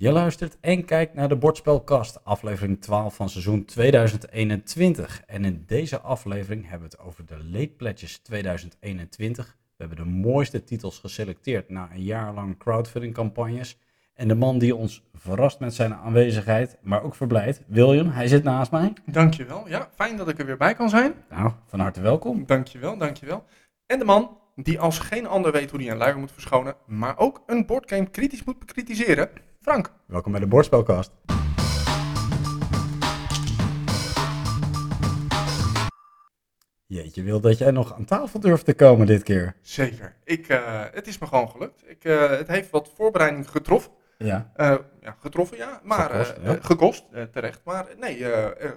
Je luistert en kijkt naar de Bordspelkast, aflevering 12 van seizoen 2021. En in deze aflevering hebben we het over de Late Pledges 2021. We hebben de mooiste titels geselecteerd na een jaar lang crowdfunding campagnes. En de man die ons verrast met zijn aanwezigheid, maar ook verblijdt, William, hij zit naast mij. Dankjewel. Ja, fijn dat ik er weer bij kan zijn. Nou, van harte welkom. Dankjewel, dankjewel. En de man die als geen ander weet hoe hij een luier moet verschonen, maar ook een bordgame kritisch moet bekritiseren, Frank. Welkom bij de Bordspelkast. Jeetje, wil dat jij nog aan tafel durft te komen dit keer. Zeker. Ik, eh, het is me gewoon gelukt. Ik, eh, het heeft wat voorbereiding getroffen. Ja, Eh, ja, getroffen, ja. Maar Gekost, ja. gekost, terecht. Maar nee,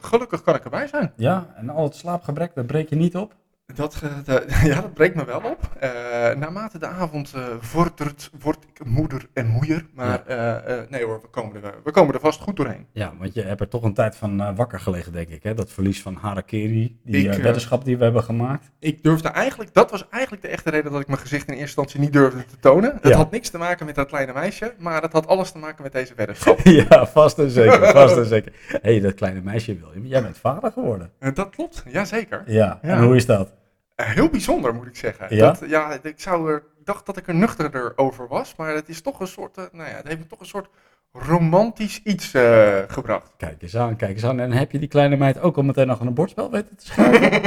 gelukkig kan ik erbij zijn. ja en al het slaapgebrek, dat breek je niet op? Dat, ja, dat breekt me wel op. Eh, naarmate de avond eh, vordert, word ik moeder en moeier. Maar eh, nee hoor, we komen, er, we komen er vast goed doorheen. Ja, want je hebt er toch een tijd van wakker gelegen, denk ik. Hè? Dat verlies van Harakiri, die Ik, weddenschap die we hebben gemaakt. Ik durfde eigenlijk, dat was eigenlijk de echte reden dat ik mijn gezicht in eerste instantie niet durfde te tonen. Het Ja. had niks te maken met dat kleine meisje, maar het had alles te maken met deze weddenschap. ja, vast en zeker, vast en zeker. Hé, hey, dat kleine meisje William, jij bent vader geworden. Dat klopt, jazeker. Ja, Ja. en hoe is dat? Heel bijzonder moet ik zeggen. Ja? Dat, ja, ik zou er, dacht dat ik er nuchterder over was, maar het is toch een soort, eh, nou ja, het heeft me toch een soort romantisch iets eh, gebracht. Kijk eens aan, kijk eens aan. En heb je die kleine meid ook al meteen nog een bordspel weten te schrijven?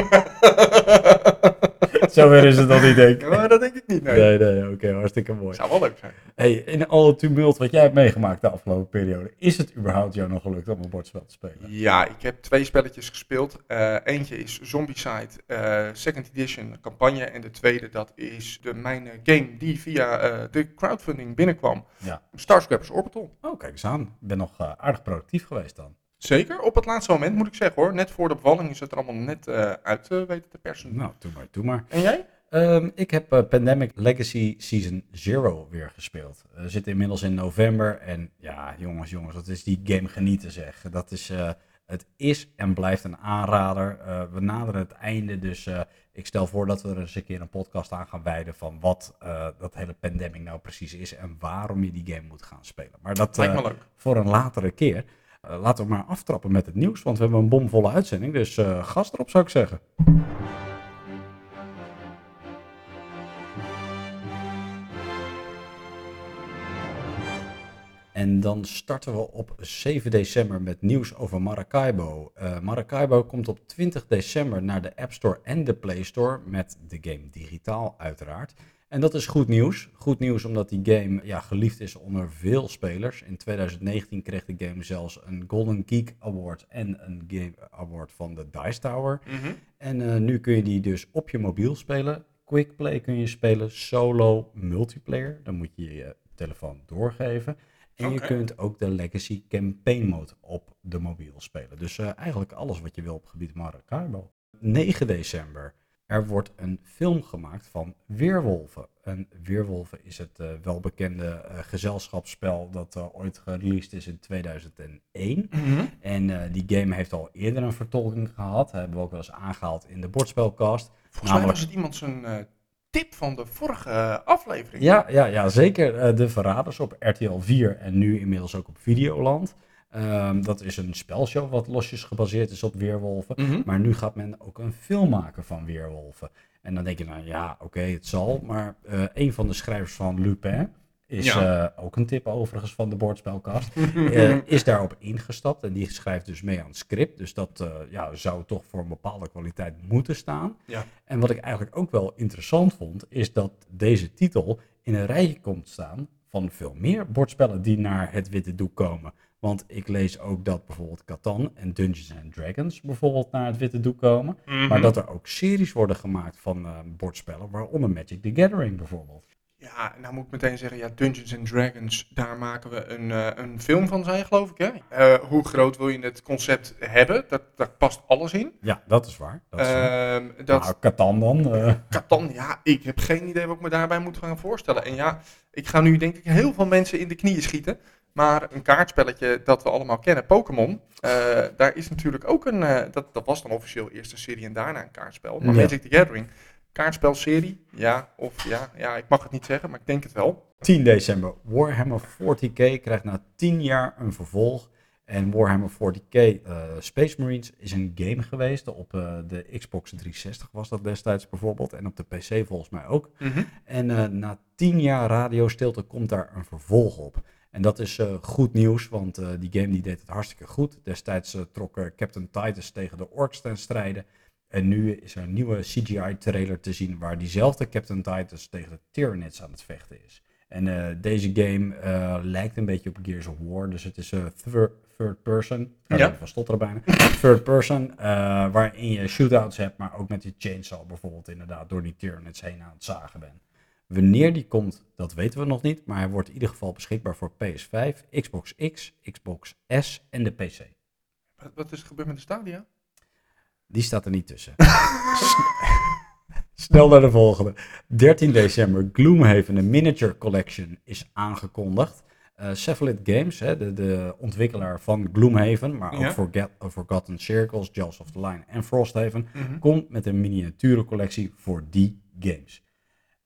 Zover is het nog niet, denk ik. Maar dat denk ik niet, nee. Nee, nee, oké, hartstikke mooi. Zou wel leuk zijn. Hey, in al het tumult wat jij hebt meegemaakt de afgelopen periode, is het überhaupt jou nog gelukt om een bordspel te spelen? Ja, ik heb twee spelletjes gespeeld. Eh, eentje is Zombicide eh, Second Edition campagne. En de tweede, dat is de, mijn game die via eh, de crowdfunding binnenkwam. Ja. Starscrappers Orbital. Oh, kijk eens aan. Ik ben nog aardig productief geweest dan. Zeker, op het laatste moment moet ik zeggen hoor. Net voor de bevalling is het er allemaal net eh, uit eh, weten te persen. Nou, doe maar, doe maar. En jij? Ehm, ik heb eh, Pandemic Legacy Season 0 weer gespeeld. Eh, We zitten inmiddels in november en ja, jongens, jongens, dat is die game genieten zeg. Dat is, eh, het is en blijft een aanrader. Eh, we naderen het einde, dus eh, ik stel voor dat we er eens een keer een podcast aan gaan wijden van wat eh, dat hele pandemic nou precies is en waarom je die game moet gaan spelen. Maar dat Lijkt eh, me leuk. voor een latere keer. Eh, laten we maar aftrappen met het nieuws, want we hebben een bomvolle uitzending, dus eh gas erop zou ik zeggen. En dan starten we op 7 december met nieuws over Maracaibo. Eh, Maracaibo komt op 20 december naar de App Store en de Play Store met de game digitaal uiteraard. En dat is goed nieuws. Goed nieuws omdat die game ja, geliefd is onder veel spelers. In 2019 kreeg de game zelfs een Golden Geek Award en een Game Award van de Dice Tower. Mhm. En eh, nu kun je die dus op je mobiel spelen. Quick play kun je spelen, solo, multiplayer. Dan moet je je telefoon doorgeven. En je kunt ook de Legacy Campaign Mode op de mobiel spelen. Dus eh, eigenlijk alles wat je wil op het gebied Maracaibo. 9 december. Er wordt een film gemaakt van Weerwolven. En Weerwolven is het eh, welbekende eh, gezelschapsspel dat eh, ooit gereleased is in 2001. Mhm. En die game heeft al eerder een vertolking gehad. Dat hebben we ook wel eens aangehaald in de bordspelcast. Volgens mij Namelijk- was het iemand zijn tip van de vorige aflevering. Ja, ja, ja zeker. De Verraders op RTL 4 en nu inmiddels ook op Videoland. Ehm, dat is een spelshow wat losjes gebaseerd is op Weerwolven. Mhm. Maar nu gaat men ook een film maken van Weerwolven. En dan denk je, nou ja, oké, het zal. Maar eh, een van de schrijvers van Lupin is Ja. eh, ook een tip overigens van de bordspelkast. eh, is daarop ingestapt en die schrijft dus mee aan het script. Dus dat ja, zou toch voor een bepaalde kwaliteit moeten staan. Ja. En wat ik eigenlijk ook wel interessant vond, is dat deze titel in een rijtje komt staan van veel meer bordspellen die naar het witte doek komen. Want ik lees ook dat bijvoorbeeld Catan en Dungeons and Dragons bijvoorbeeld naar het witte doek komen. Mhm. Maar dat er ook series worden gemaakt van eh, bordspellen, waaronder Magic the Gathering bijvoorbeeld. Ja, nou moet ik meteen zeggen, ja, Dungeons and Dragons, daar maken we een, eh, een film van zijn, geloof ik. Hè? Eh, hoe groot wil je het concept hebben? Dat, daar past alles in. Ja, dat is waar. Dat is waar. Ehm, dat Nou, Catan dan. Catan, ja, ik heb geen idee wat ik me daarbij moet gaan voorstellen. En ja, ik ga nu denk ik heel veel mensen in de knieën schieten. Maar een kaartspelletje dat we allemaal kennen, Pokémon, eh, daar is natuurlijk ook een, eh, dat, dat was dan officieel eerste serie en daarna een kaartspel. Maar Ja. Magic the Gathering, kaartspelserie? Ja, of ja, ja, ik mag het niet zeggen, maar ik denk het wel. 10 december. Warhammer 40k krijgt na 10 jaar een vervolg. En Warhammer 40k uh, Space Marines is een game geweest. Op uh, de Xbox 360 was dat destijds bijvoorbeeld. En op de PC volgens mij ook. Mhm. En uh, na 10 jaar radiostilte komt daar een vervolg op. En dat is uh, goed nieuws, want uh, die game die deed het hartstikke goed. Destijds uh, trok Captain Titus tegen de Orks ten strijde. En nu is er een nieuwe CGI-trailer te zien waar diezelfde Captain Titus tegen de Tyranids aan het vechten is. En deze game lijkt een beetje op Gears of War, dus het is third, third person. Ja. Van stotteren bijna. Third person, waarin je shootouts hebt, maar ook met je chainsaw bijvoorbeeld inderdaad door die Tyranids heen aan het zagen bent. Wanneer die komt, dat weten we nog niet, maar hij wordt in ieder geval beschikbaar voor PS5, Xbox X, Xbox S en de PC. Wat, wat is er gebeurd met de Stadia? Die staat er niet tussen. Snel naar de volgende. 13 december, Gloomhaven, de Miniature Collection, is aangekondigd. Uh, Cephalid Games, hè, de, de, ontwikkelaar van Gloomhaven, maar ook Ja. Forget, uh, Forgotten Circles, Jaws of the Line en Frosthaven, Mhm. komt met een miniaturencollectie voor die games.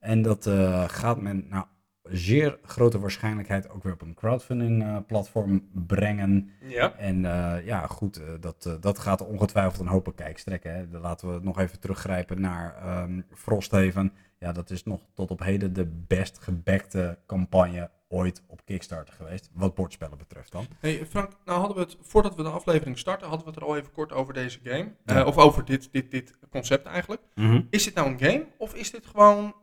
En dat uh, gaat men naar zeer grote waarschijnlijk ook weer op een crowdfunding uh, platform brengen. Ja. En uh, ja, goed, dat, dat gaat ongetwijfeld een hoop kijkstrekken. Hè. Dan laten we nog even teruggrijpen naar um, Frosthaven. Ja, dat is nog tot op heden de best gebekte campagne ooit op Kickstarter geweest. Wat bordspellen betreft dan. Hey Frank, nou hadden we het, voordat we de aflevering starten, hadden we het er al even kort over deze game. Ja. Uh, of over dit, dit, dit concept eigenlijk. Mm-hmm. Is dit nou een game of is dit gewoon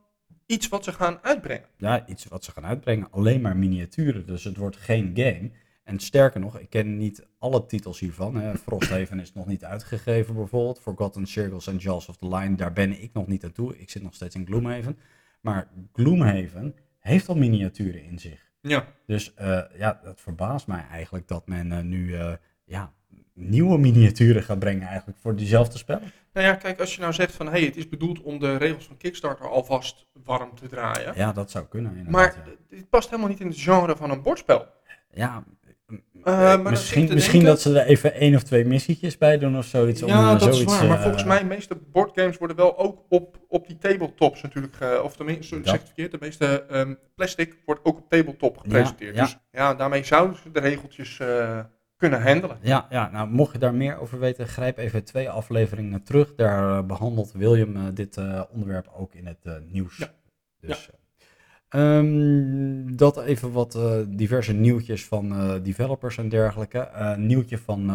iets wat ze gaan uitbrengen? Ja, iets wat ze gaan uitbrengen. Alleen maar miniaturen, dus het wordt geen game. En sterker nog, ik ken niet alle titels hiervan. Hè. Frosthaven is nog niet uitgegeven bijvoorbeeld. Forgotten Circles en Jaws of the Line, daar ben ik nog niet aan toe. Ik zit nog steeds in Gloomhaven. Maar Gloomhaven heeft al miniaturen in zich. Ja. Dus uh, ja, het verbaast mij eigenlijk dat men uh, nu uh, ja, nieuwe miniaturen gaat brengen eigenlijk voor diezelfde spellen. Nou ja, kijk, als je nou zegt van, hé, hey, het is bedoeld om de regels van Kickstarter alvast warm te draaien. Ja, dat zou kunnen inderdaad. Maar ja. dit past helemaal niet in het genre van een bordspel. Ja, maar misschien, misschien dat ze er even één of twee missietjes bij doen of zoiets. Ja, om, uh, dat zoiets, is waar. Maar uh, volgens mij, de meeste boardgames worden wel ook op, op die tabletops natuurlijk, of tenminste, zeg ik het verkeerd, de meeste um, plastic wordt ook op tabletop gepresenteerd. Ja, ja. Dus ja, daarmee zouden ze de regeltjes uh, kunnen handelen. Ja, ja, nou mocht je daar meer over weten, grijp even twee afleveringen terug. Daar uh, behandelt William uh, dit onderwerp ook in het nieuws. Ja. Dus, ja. Um, dat even wat diverse nieuwtjes van developers en dergelijke. Nieuwtje van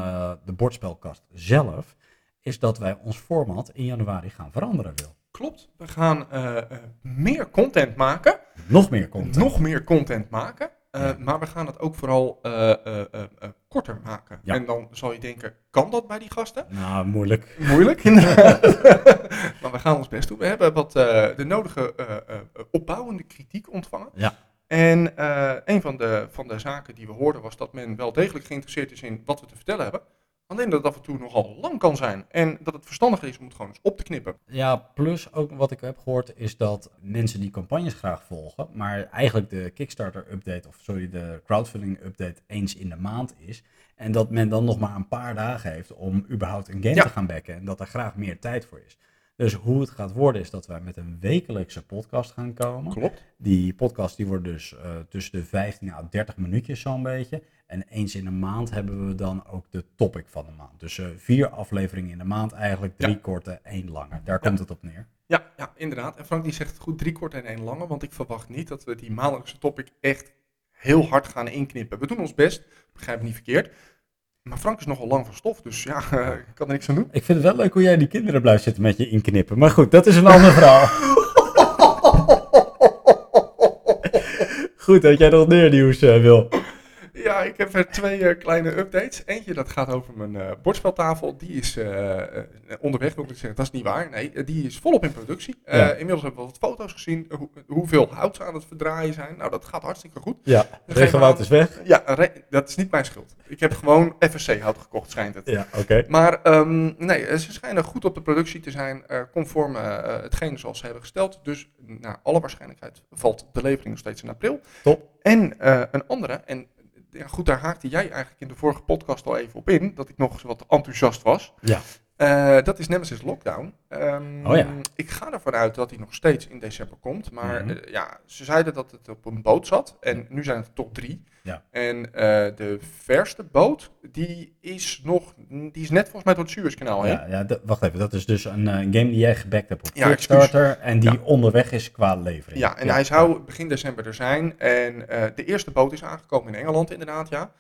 de bordspelkast zelf is dat wij ons format in januari gaan veranderen, Wil. Klopt, we gaan eh, meer content maken. Nog meer content. Nog meer content maken. Ja. Maar we gaan het ook vooral eh, korter maken. Ja. En dan zal je denken, kan dat bij die gasten? Nou, moeilijk. Moeilijk, inderdaad. maar we gaan ons best doen. We hebben wat de nodige opbouwende kritiek ontvangen. Ja. En een van de, van de zaken die we hoorden was dat men wel degelijk geïnteresseerd is in wat we te vertellen hebben. Alleen dat het af en toe nogal lang kan zijn. En dat het verstandiger is om het gewoon eens op te knippen. Ja, plus ook wat ik heb gehoord is dat mensen die campagnes graag volgen, maar eigenlijk de Kickstarter update of sorry, de crowdfunding update eens in de maand is. En dat men dan nog maar een paar dagen heeft om überhaupt een game Ja. te gaan backen. En dat er graag meer tijd voor is. Dus hoe het gaat worden is dat wij met een wekelijkse podcast gaan komen. Klopt. Die podcast die wordt dus uh, tussen de 15 à 30 minuutjes zo'n beetje. En eens in de maand hebben we dan ook de topic van de maand. Dus uh, vier afleveringen in de maand eigenlijk, drie Ja. korte, één lange. Daar komt het op neer. Ja, ja, inderdaad. En Frank die zegt het goed, drie korte en één lange. Want ik verwacht niet dat we die maandelijkse topic echt heel hard gaan inknippen. We doen ons best, begrijp me niet verkeerd. Maar Frank is nogal lang van stof, dus ja, uh, ik kan er niks aan doen. Ik vind het wel leuk hoe jij die kinderen blijft zitten met je inknippen. Maar goed, dat is een ander verhaal. Goed, dat jij nog meer nieuws uh, wil. Ja, ik heb er twee uh, kleine updates. Eentje dat gaat over mijn uh, bordspeltafel. Die is uh, onderweg, wil ik zeggen. Dat is niet waar. Nee, die is volop in productie. Ja. inmiddels hebben we wat foto's gezien. Hoe, hoeveel hout ze aan het verdraaien zijn. Nou, dat gaat hartstikke goed. Ja, regenwoud is weg. Ja, dat is niet mijn schuld. Ik heb gewoon FSC hout gekocht, schijnt het. Ja, oké. Okay. Maar um, nee, ze schijnen goed op de productie te zijn. conform hetgeen zoals ze hebben gesteld. Dus naar alle waarschijnlijkheid valt de levering nog steeds in april. Top. En een andere, en ja, goed, daar haakte jij eigenlijk in de vorige podcast al even op in, dat ik nog wat enthousiast was. Ja. Eh, dat is Nemesis Lockdown. Ehm, Oh ja. Ik ga ervan uit dat hij nog steeds in december komt. Maar Mhm. eh, ja, ze zeiden dat het op een boot zat. En nu zijn het toch drie. Ja. En eh, de verste boot, die is nog, die is net volgens mij door het Suezkanaal heen. Ja, ja wacht even. Dat is dus een game die jij gebackt hebt op Ja, Kickstarter en die Ja. onderweg is qua levering. Ja, en hij zou begin december er zijn. En de eerste boot is aangekomen in Engeland inderdaad, ja.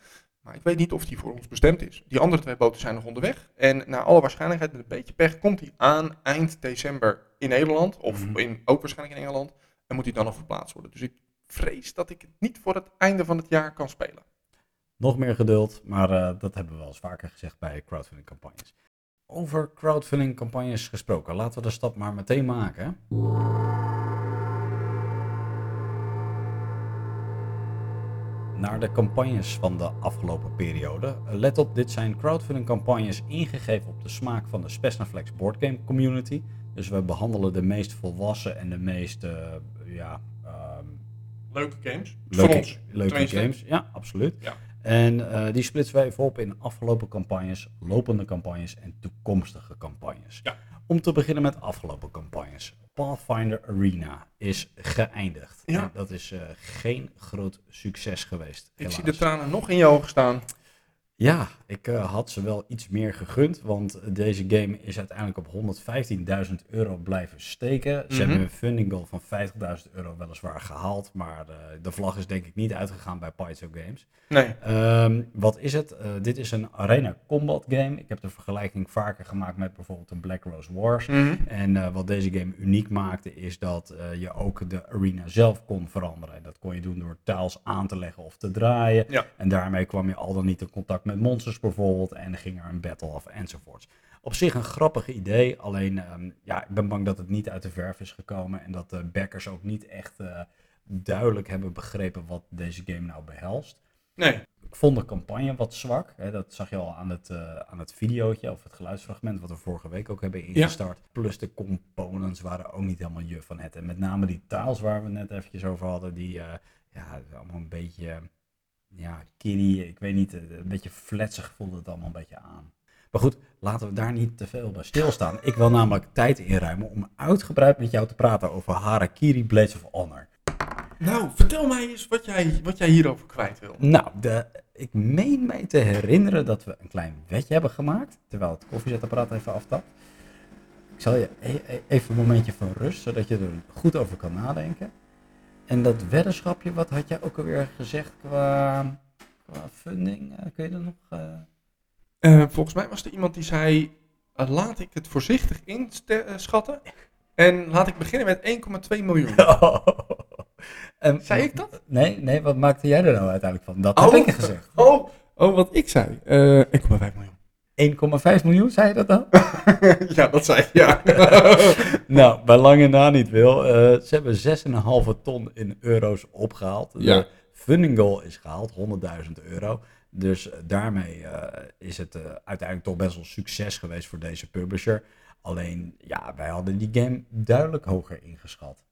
Maar ik weet niet of die voor ons bestemd is. Die andere twee boten zijn nog onderweg. En naar alle waarschijnlijkheid, met een beetje pech, komt hij aan eind december in Nederland. Of Mhm. in, ook waarschijnlijk in Engeland. En moet hij dan nog verplaatst worden. Dus ik vrees dat ik het niet voor het einde van het jaar kan spelen. Nog meer geduld, maar eh, dat hebben we wel eens vaker gezegd bij crowdfunding campagnes. Over crowdfunding campagnes gesproken, laten we de stap maar meteen maken. Naar de campagnes van de afgelopen periode. Let op, dit zijn crowdfunding campagnes ingegeven op de smaak van de Spesnaflex boardgame community. Dus we behandelen de meest volwassen en de meest, eh, ja, ehm, Leuke games. leuke, voor ons. leuke games. Ja, absoluut. Ja. En eh, die splitsen we even op in afgelopen campagnes, lopende campagnes en toekomstige campagnes. Ja. Om te beginnen met afgelopen campagnes. Pathfinder Arena is geëindigd. Ja. En dat is eh, geen groot succes geweest. Ik zie de tranen nog in je ogen staan. Ja, ik eh, had ze wel iets meer gegund, want deze game is uiteindelijk op 115.000 euro blijven steken. Ze Mhm. hebben een funding goal van 50.000 euro weliswaar gehaald, maar de vlag is denk ik niet uitgegaan bij Paizo Games. Nee. Ehm, wat is het? Eh, dit is een arena combat game. Ik heb de vergelijking vaker gemaakt met bijvoorbeeld een Black Rose Wars. Mhm. En eh, wat deze game uniek maakte, is dat je ook de arena zelf kon veranderen. En dat kon je doen door tiles aan te leggen of te draaien. Ja. En daarmee kwam je al dan niet in contact met monsters bijvoorbeeld. En ging er een battle af enzovoorts. Op zich een grappig idee. Alleen, ehm, ja, ik ben bang dat het niet uit de verf is gekomen. En dat de backers ook niet echt eh, duidelijk hebben begrepen wat deze game nou behelst. Nee. Ik vond de campagne wat zwak. Hè, dat zag je al aan het, eh aan het videootje of het geluidsfragment wat we vorige week ook hebben ingestart. Plus de components waren ook niet helemaal juf van het. En met name die tiles waar we net eventjes over hadden, die eh, ja, allemaal een beetje ja, kiddie. Ik weet niet, eh, een beetje fletsig voelde het allemaal een beetje aan. Maar goed, laten we daar niet te veel bij stilstaan. Ik wil namelijk tijd inruimen om uitgebreid met jou te praten over Harakiri Blades of Honor. Nou, vertel mij eens wat jij, wat jij hierover kwijt wil. Nou, de, ik meen mij te herinneren dat we een klein wetje hebben gemaakt. Terwijl het koffiezetapparaat even aftapt. Ik zal je e- e- even een momentje van rust, zodat je er goed over kan nadenken. En dat weddenschapje, wat had jij ook alweer gezegd qua, qua funding? Eh, kun je dat nog... eh, Eh, volgens mij was er iemand die zei: laat ik het voorzichtig inschatten. En laat ik beginnen met 1,2 miljoen. En- Zei ik dat? Nee, nee, wat maakte jij er nou uiteindelijk van? Dat heb ik gezegd. Oh, oh, wat ik zei. Eh 1,5 miljoen. 1,5 miljoen, zei je dat dan? ja, dat zei ik, ja. Nou, bij lange na niet wil. Eh, ze hebben 6,5 ton in euro's opgehaald. Ja. De funding goal is gehaald, 100.000 euro. Dus eh, daarmee eh, is het uiteindelijk toch best wel succes geweest voor deze publisher. Alleen, ja, wij hadden die game duidelijk hoger ingeschat.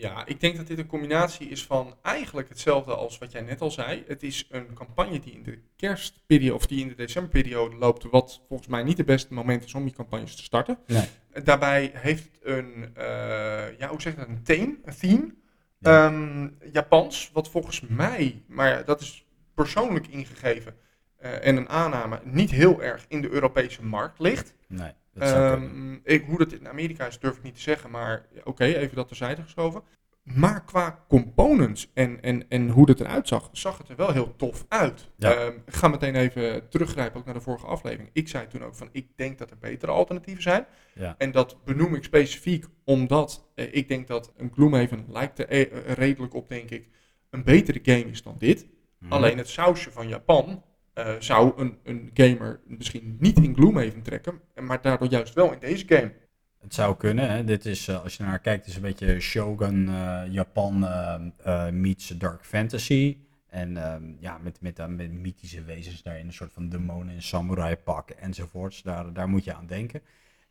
Ja, ik denk dat dit een combinatie is van eigenlijk hetzelfde als wat jij net al zei. Het is een campagne die in de kerstperiode of die in de decemberperiode loopt, wat volgens mij niet de beste moment is om die campagnes te starten. Nee. Daarbij heeft het een, eh, ja, hoe zeg je dat, een theme, een theme. Ja. Ehm, Japans, wat volgens mij, maar dat is persoonlijk ingegeven eh, en een aanname, niet heel erg in de Europese markt ligt. Nee, dat. Ehm, ik, hoe dat in Amerika is, durf ik niet te zeggen, maar oké, even dat terzijde geschoven. Maar qua components en, en, en hoe het eruit zag, zag het er wel heel tof uit. Ja. Ehm, ik ga meteen even teruggrijpen ook naar de vorige aflevering. Ik zei toen ook van, ik denk dat er betere alternatieven zijn. Ja. En dat benoem ik specifiek omdat eh, ik denk dat een Gloomhaven lijkt er eh, redelijk op, denk ik, een betere game is dan dit. Mhm. Alleen het sausje van Japan eh, zou een, een gamer misschien niet in Gloomhaven trekken, maar daardoor juist wel in deze game. Het zou kunnen. Hè. Dit is, eh, als je naar kijkt, is een beetje Shogun eh, Japan meets Dark Fantasy. En ehm, ja, met, met, met mythische wezens daarin, een soort van demonen in samurai pak enzovoorts. Daar, daar moet je aan denken.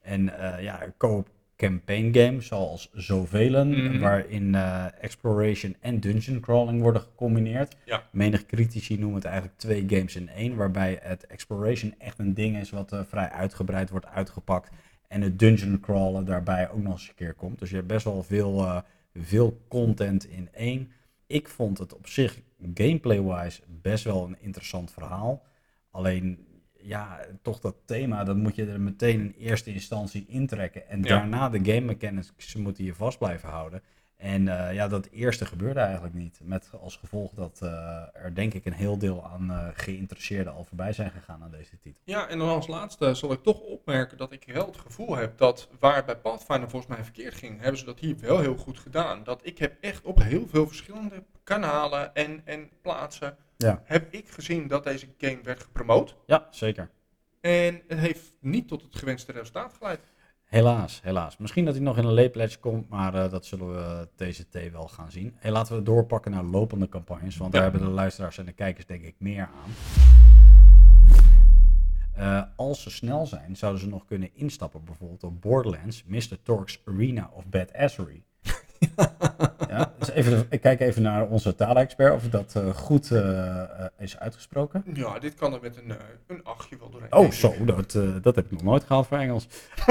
En ja, co campaign game, zoals zoveel, Mhm. waarin eh, exploration en dungeon crawling worden gecombineerd. Ja. Menig critici noemen het eigenlijk twee games in één, waarbij het exploration echt een ding is wat eh, vrij uitgebreid wordt uitgepakt. En het dungeon crawlen daarbij ook nog eens een keer komt. Dus je hebt best wel veel, eh, veel content in één. Ik vond het op zich gameplay-wise best wel een interessant verhaal. Alleen, ja, toch dat thema, dat moet je er meteen in eerste instantie intrekken. En Ja. daarna de game mechanics moeten je vast blijven houden. En eh, ja, dat eerste gebeurde eigenlijk niet. Met als gevolg dat eh, er denk ik een heel deel aan eh, geïnteresseerden al voorbij zijn gegaan aan deze titel. Ja, en dan als laatste zal ik toch opmerken dat ik wel het gevoel heb dat waar het bij Pathfinder volgens mij verkeerd ging, hebben ze dat hier wel heel goed gedaan. Dat ik heb echt op heel veel verschillende kanalen en, en plaatsen, Ja. heb ik gezien dat deze game werd gepromoot. Ja, zeker. En het heeft niet tot het gewenste resultaat geleid. Helaas, helaas. Misschien dat hij nog in een leepledge komt, maar eh, dat zullen we TCT wel gaan zien. Hey, laten we doorpakken naar lopende campagnes, want Ja. daar hebben de luisteraars en de kijkers denk ik meer aan. Eh, als ze snel zijn, zouden ze nog kunnen instappen, bijvoorbeeld op Borderlands, Mr. Torx Arena of Badassery. Ja, dus even, ik kijk even naar onze taalexpert of dat eh, goed eh, eh, is uitgesproken. Ja, dit kan er met een, eh, een achtje wel doorheen. Oh, zo, dat, dat heb ik nog nooit gehaald voor Engels.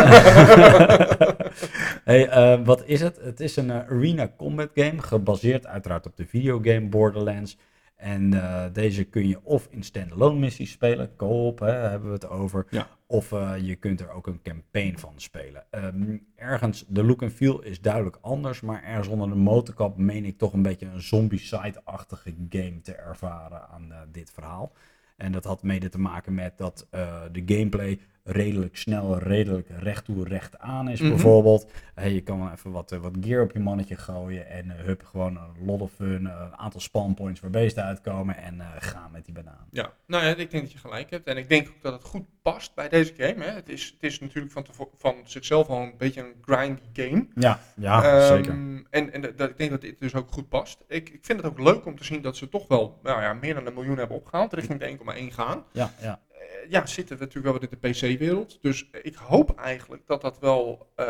hey, wat is het? Het is een arena combat game, gebaseerd uiteraard op de videogame Borderlands. En eh, deze kun je of in standalone missies spelen, co-op hebben we het over. Ja. Of eh, je kunt er ook een campaign van spelen. Ehm, ergens, de look en feel is duidelijk anders, maar ergens onder de motorkap meen ik toch een beetje een zombie-side-achtige game te ervaren aan eh, dit verhaal. En dat had mede te maken met dat de gameplay redelijk snel, redelijk recht toe, recht aan is. Mhm. Bijvoorbeeld, Hey, je kan wel even wat, eh, wat gear op je mannetje gooien en eh, hup, gewoon een lot of fun, eh, een aantal spawn points waar beesten uitkomen en gaan met die banaan. Ja, nou ja, ik denk dat je gelijk hebt. En ik denk ook dat het goed past bij deze game. Hè. Het, is, het is natuurlijk van, van zichzelf al een beetje een grindy game. Ja, ja, Ehm, zeker. En, en dat, ik denk dat dit dus ook goed past. Ik, ik vind het ook leuk om te zien dat ze toch wel nou ja, meer dan een miljoen hebben opgehaald. Richting de 1,1 gaan. Ja, ja. Ja, zitten we natuurlijk wel in de PC-wereld. Dus ik hoop eigenlijk dat dat wel, eh,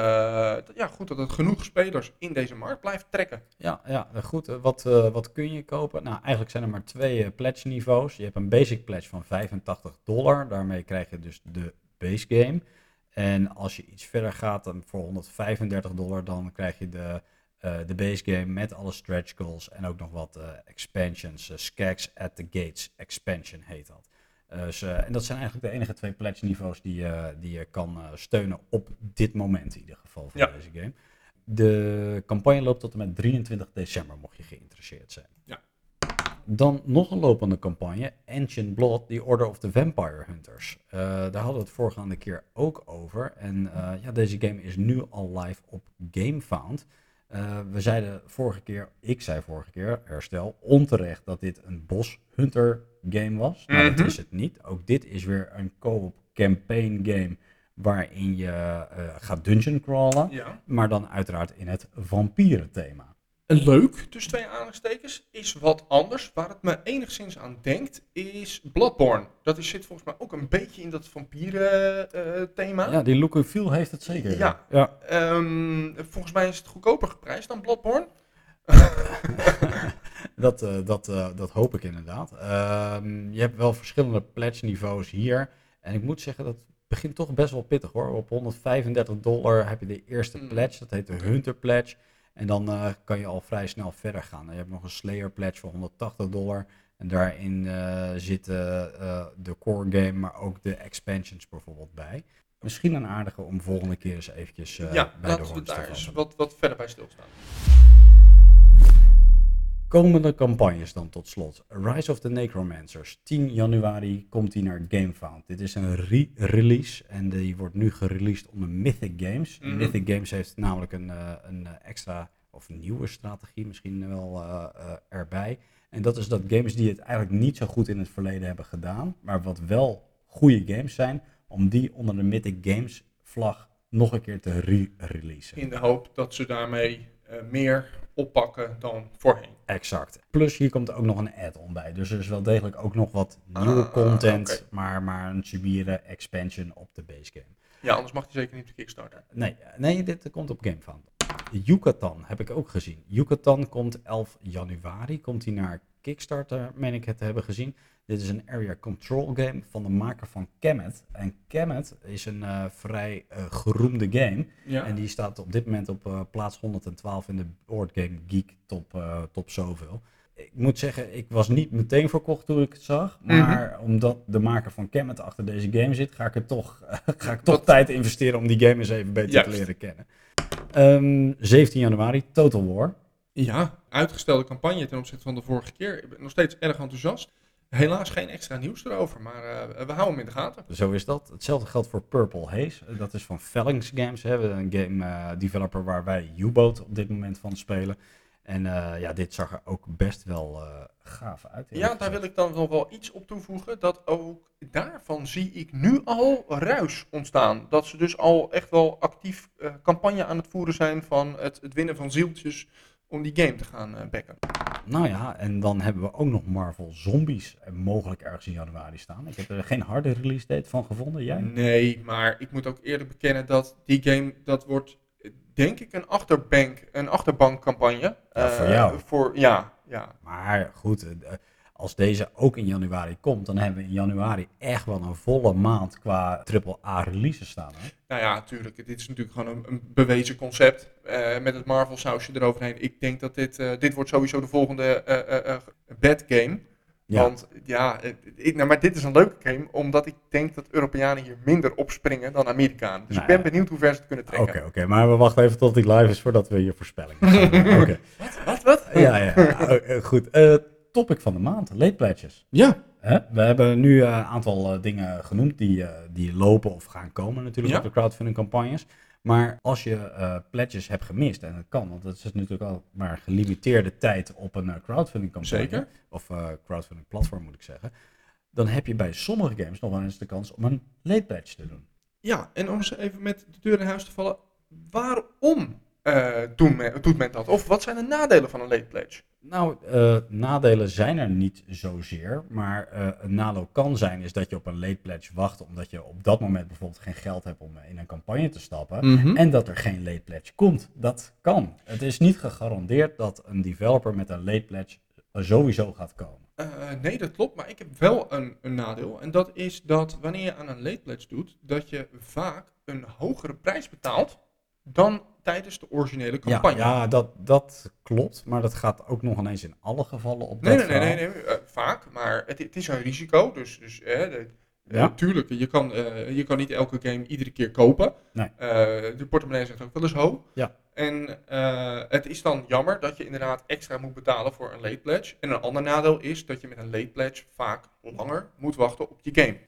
ja goed, dat het genoeg spelers in deze markt blijft trekken. Ja, ja goed. eh, Wat, eh, wat kun je kopen? Nou, eigenlijk zijn er maar twee pledge niveaus. Je hebt een basic pledge van 85 dollar. Daarmee krijg je dus de base game. En als je iets verder gaat dan voor 135 dollar, dan krijg je de, de base game met alle stretch goals en ook nog wat expansions. eh, Skags at the Gates expansion heet dat. Eh, dus, eh, en dat zijn eigenlijk de enige twee pledge niveaus die, je die je kan eh, steunen op dit moment in ieder geval Ja. deze game. De campagne loopt tot en met 23 december, mocht je geïnteresseerd zijn. Ja. Dan nog een lopende campagne, Ancient Blood, The Order of the Vampire Hunters. Eh, daar hadden we het vorige keer ook over. En eh, ja, deze game is nu al live op GameFound. Eh, we zeiden vorige keer, ik zei vorige keer, herstel, onterecht dat dit een Boss Hunter game was. Nou, Mhm. dat is het niet. Ook dit is weer een co-op campaign game waarin je eh, gaat dungeon crawlen. Ja. Maar dan uiteraard in het vampieren thema. Leuk, tussen twee aanhalingstekens, is wat anders. Waar het me enigszins aan denkt, is Bloodborne. Dat is, zit volgens mij ook een beetje in dat vampieren eh, thema. Ja, die look and feel heeft het zeker. Ja. ja. Ehm, volgens mij is het goedkoper geprijsd dan Bloodborne. dat, eh, dat, eh, dat hoop ik inderdaad. Ehm, je hebt wel verschillende pledge niveaus hier. En ik moet zeggen, dat begint toch best wel pittig hoor. Op 135 dollar heb je de eerste Mm. pledge, dat heet de Hunter Pledge. En dan eh, kan je al vrij snel verder gaan. Je hebt nog een Slayer Pledge voor 180 dollar. En daarin eh, zitten eh, de core game, maar ook de expansions bijvoorbeeld bij. Misschien een aardige om volgende keer eens eventjes ja, bij de laten we horens te daar eens vatten. wat, wat verder bij stilstaan. Komende campagnes dan tot slot. Rise of the Necromancers. 10 januari komt die naar GameFound. Dit is een re-release en die wordt nu gereleased onder Mythic Games. Mhm. Mythic Games heeft namelijk een, eh, een eh, extra of nieuwe strategie misschien wel eh, erbij. En dat is dat games die het eigenlijk niet zo goed in het verleden hebben gedaan, maar wat wel goede games zijn, om die onder de Mythic Games vlag nog een keer te re-releasen. In de hoop dat ze daarmee meer oppakken dan voorheen. Exact. Plus hier komt ook nog een add-on bij. Dus er is wel degelijk ook nog wat nieuwe Ah, content, oké. maar, maar een subiere expansion op de base game. Ja, anders mag hij zeker niet op de Kickstarter. Nee, nee, dit komt op GameFound. Yucatan heb ik ook gezien. Yucatan komt 11 januari, komt hij naar Kickstarter, meen ik het te hebben gezien. Dit is een area control game van de maker van Kemet. En Kemet is een eh, vrij eh, geroemde game. Ja. En die staat op dit moment op eh, plaats 112 in de Board Game Geek top, top zoveel. Ik moet zeggen, ik was niet meteen verkocht toen ik het zag. Maar omdat de maker van Kemet achter deze game zit, ga ik er toch, ga ik toch tijd investeren om die game eens even beter Juist. te leren kennen. Ehm, 17 januari, Total War. Ja, uitgestelde campagne ten opzichte van de vorige keer. Ik ben nog steeds erg enthousiast. Helaas geen extra nieuws erover, maar eh, we houden hem in de gaten. Zo is dat. Hetzelfde geldt voor Purple Haze. Dat is van Phalanx Games. Hè. Een game eh, developer waar wij U-Boat op dit moment van spelen. En eh, ja, dit zag er ook best wel gaaf uit. Ja, daar wil ik dan nog wel iets op toevoegen. Dat ook daarvan zie ik nu al ruis ontstaan. Dat ze dus al echt wel actief campagne aan het voeren zijn van het, het winnen van zieltjes om die game te gaan eh backen. Nou ja, en dan hebben we ook nog Marvel Zombies eh, mogelijk ergens in januari staan. Ik heb er geen harde release date van gevonden. Jij? Nee, maar ik moet ook eerlijk bekennen dat die game, dat wordt denk ik een achterbank, een achterbankcampagne. Ja, voor Eh, jou. Voor, ja, ja. Maar goed, als deze ook in januari komt, dan hebben we in januari echt wel een volle maand qua AAA releases staan. Hè? Nou ja, natuurlijk. Dit is natuurlijk gewoon een, een bewezen concept. eh, met het Marvel sausje eroverheen. Ik denk dat dit, eh, dit wordt sowieso de volgende eh, bad game. Ja. Want ja, ik, nou, maar dit is een leuke game. Omdat ik denk dat Europeanen hier minder opspringen dan Amerikanen. Dus Nou ik ben benieuwd hoe ver ze het kunnen Oké, trekken. oké, maar we wachten even tot die live is voordat we je voorspelling. Oké. Wat, wat? Ja, ja, ja. Eh, goed. Topic van de maand, late pledges. Ja. Hè? We hebben nu eh, een aantal eh, dingen genoemd die, eh, die lopen of gaan komen natuurlijk Ja. op de crowdfunding campagnes. Maar als je eh, pledges hebt gemist, en dat kan, want het is natuurlijk al maar gelimiteerde tijd op een crowdfunding campagne. Zeker. Of eh, crowdfunding platform moet ik zeggen. Dan heb je bij sommige games nog wel eens de kans om een late pledge te doen. Ja, en om ze even met de deur in huis te vallen. Waarom eh, doen men, doet men dat? Of wat zijn de nadelen van een late pledge? Nou, eh, nadelen zijn er niet zozeer. Maar eh, een nadeel kan zijn is dat je op een late pledge wacht. Omdat je op dat moment bijvoorbeeld geen geld hebt om in een campagne te stappen. Mhm. En dat er geen late pledge komt. Dat kan. Het is niet gegarandeerd dat een developer met een late pledge sowieso gaat komen. Eh, nee, dat klopt. Maar ik heb wel een, een nadeel. En dat is dat wanneer je aan een late pledge doet, dat je vaak een hogere prijs betaalt dan tijdens de originele campagne. ja dat, dat klopt. Maar dat gaat ook nog ineens in alle gevallen op Nee, dat nee, nee, nee, nee eh, vaak. Maar het, het is een risico. Dus, dus eh, de, Ja. eh, tuurlijk, je kan, eh, je kan niet elke game iedere keer kopen. Nee. Eh, de portemonnee zegt ook wel eens ho. Ja. En eh, het is dan jammer dat je inderdaad extra moet betalen voor een late pledge. En een ander nadeel is dat je met een late pledge vaak langer moet wachten op je game.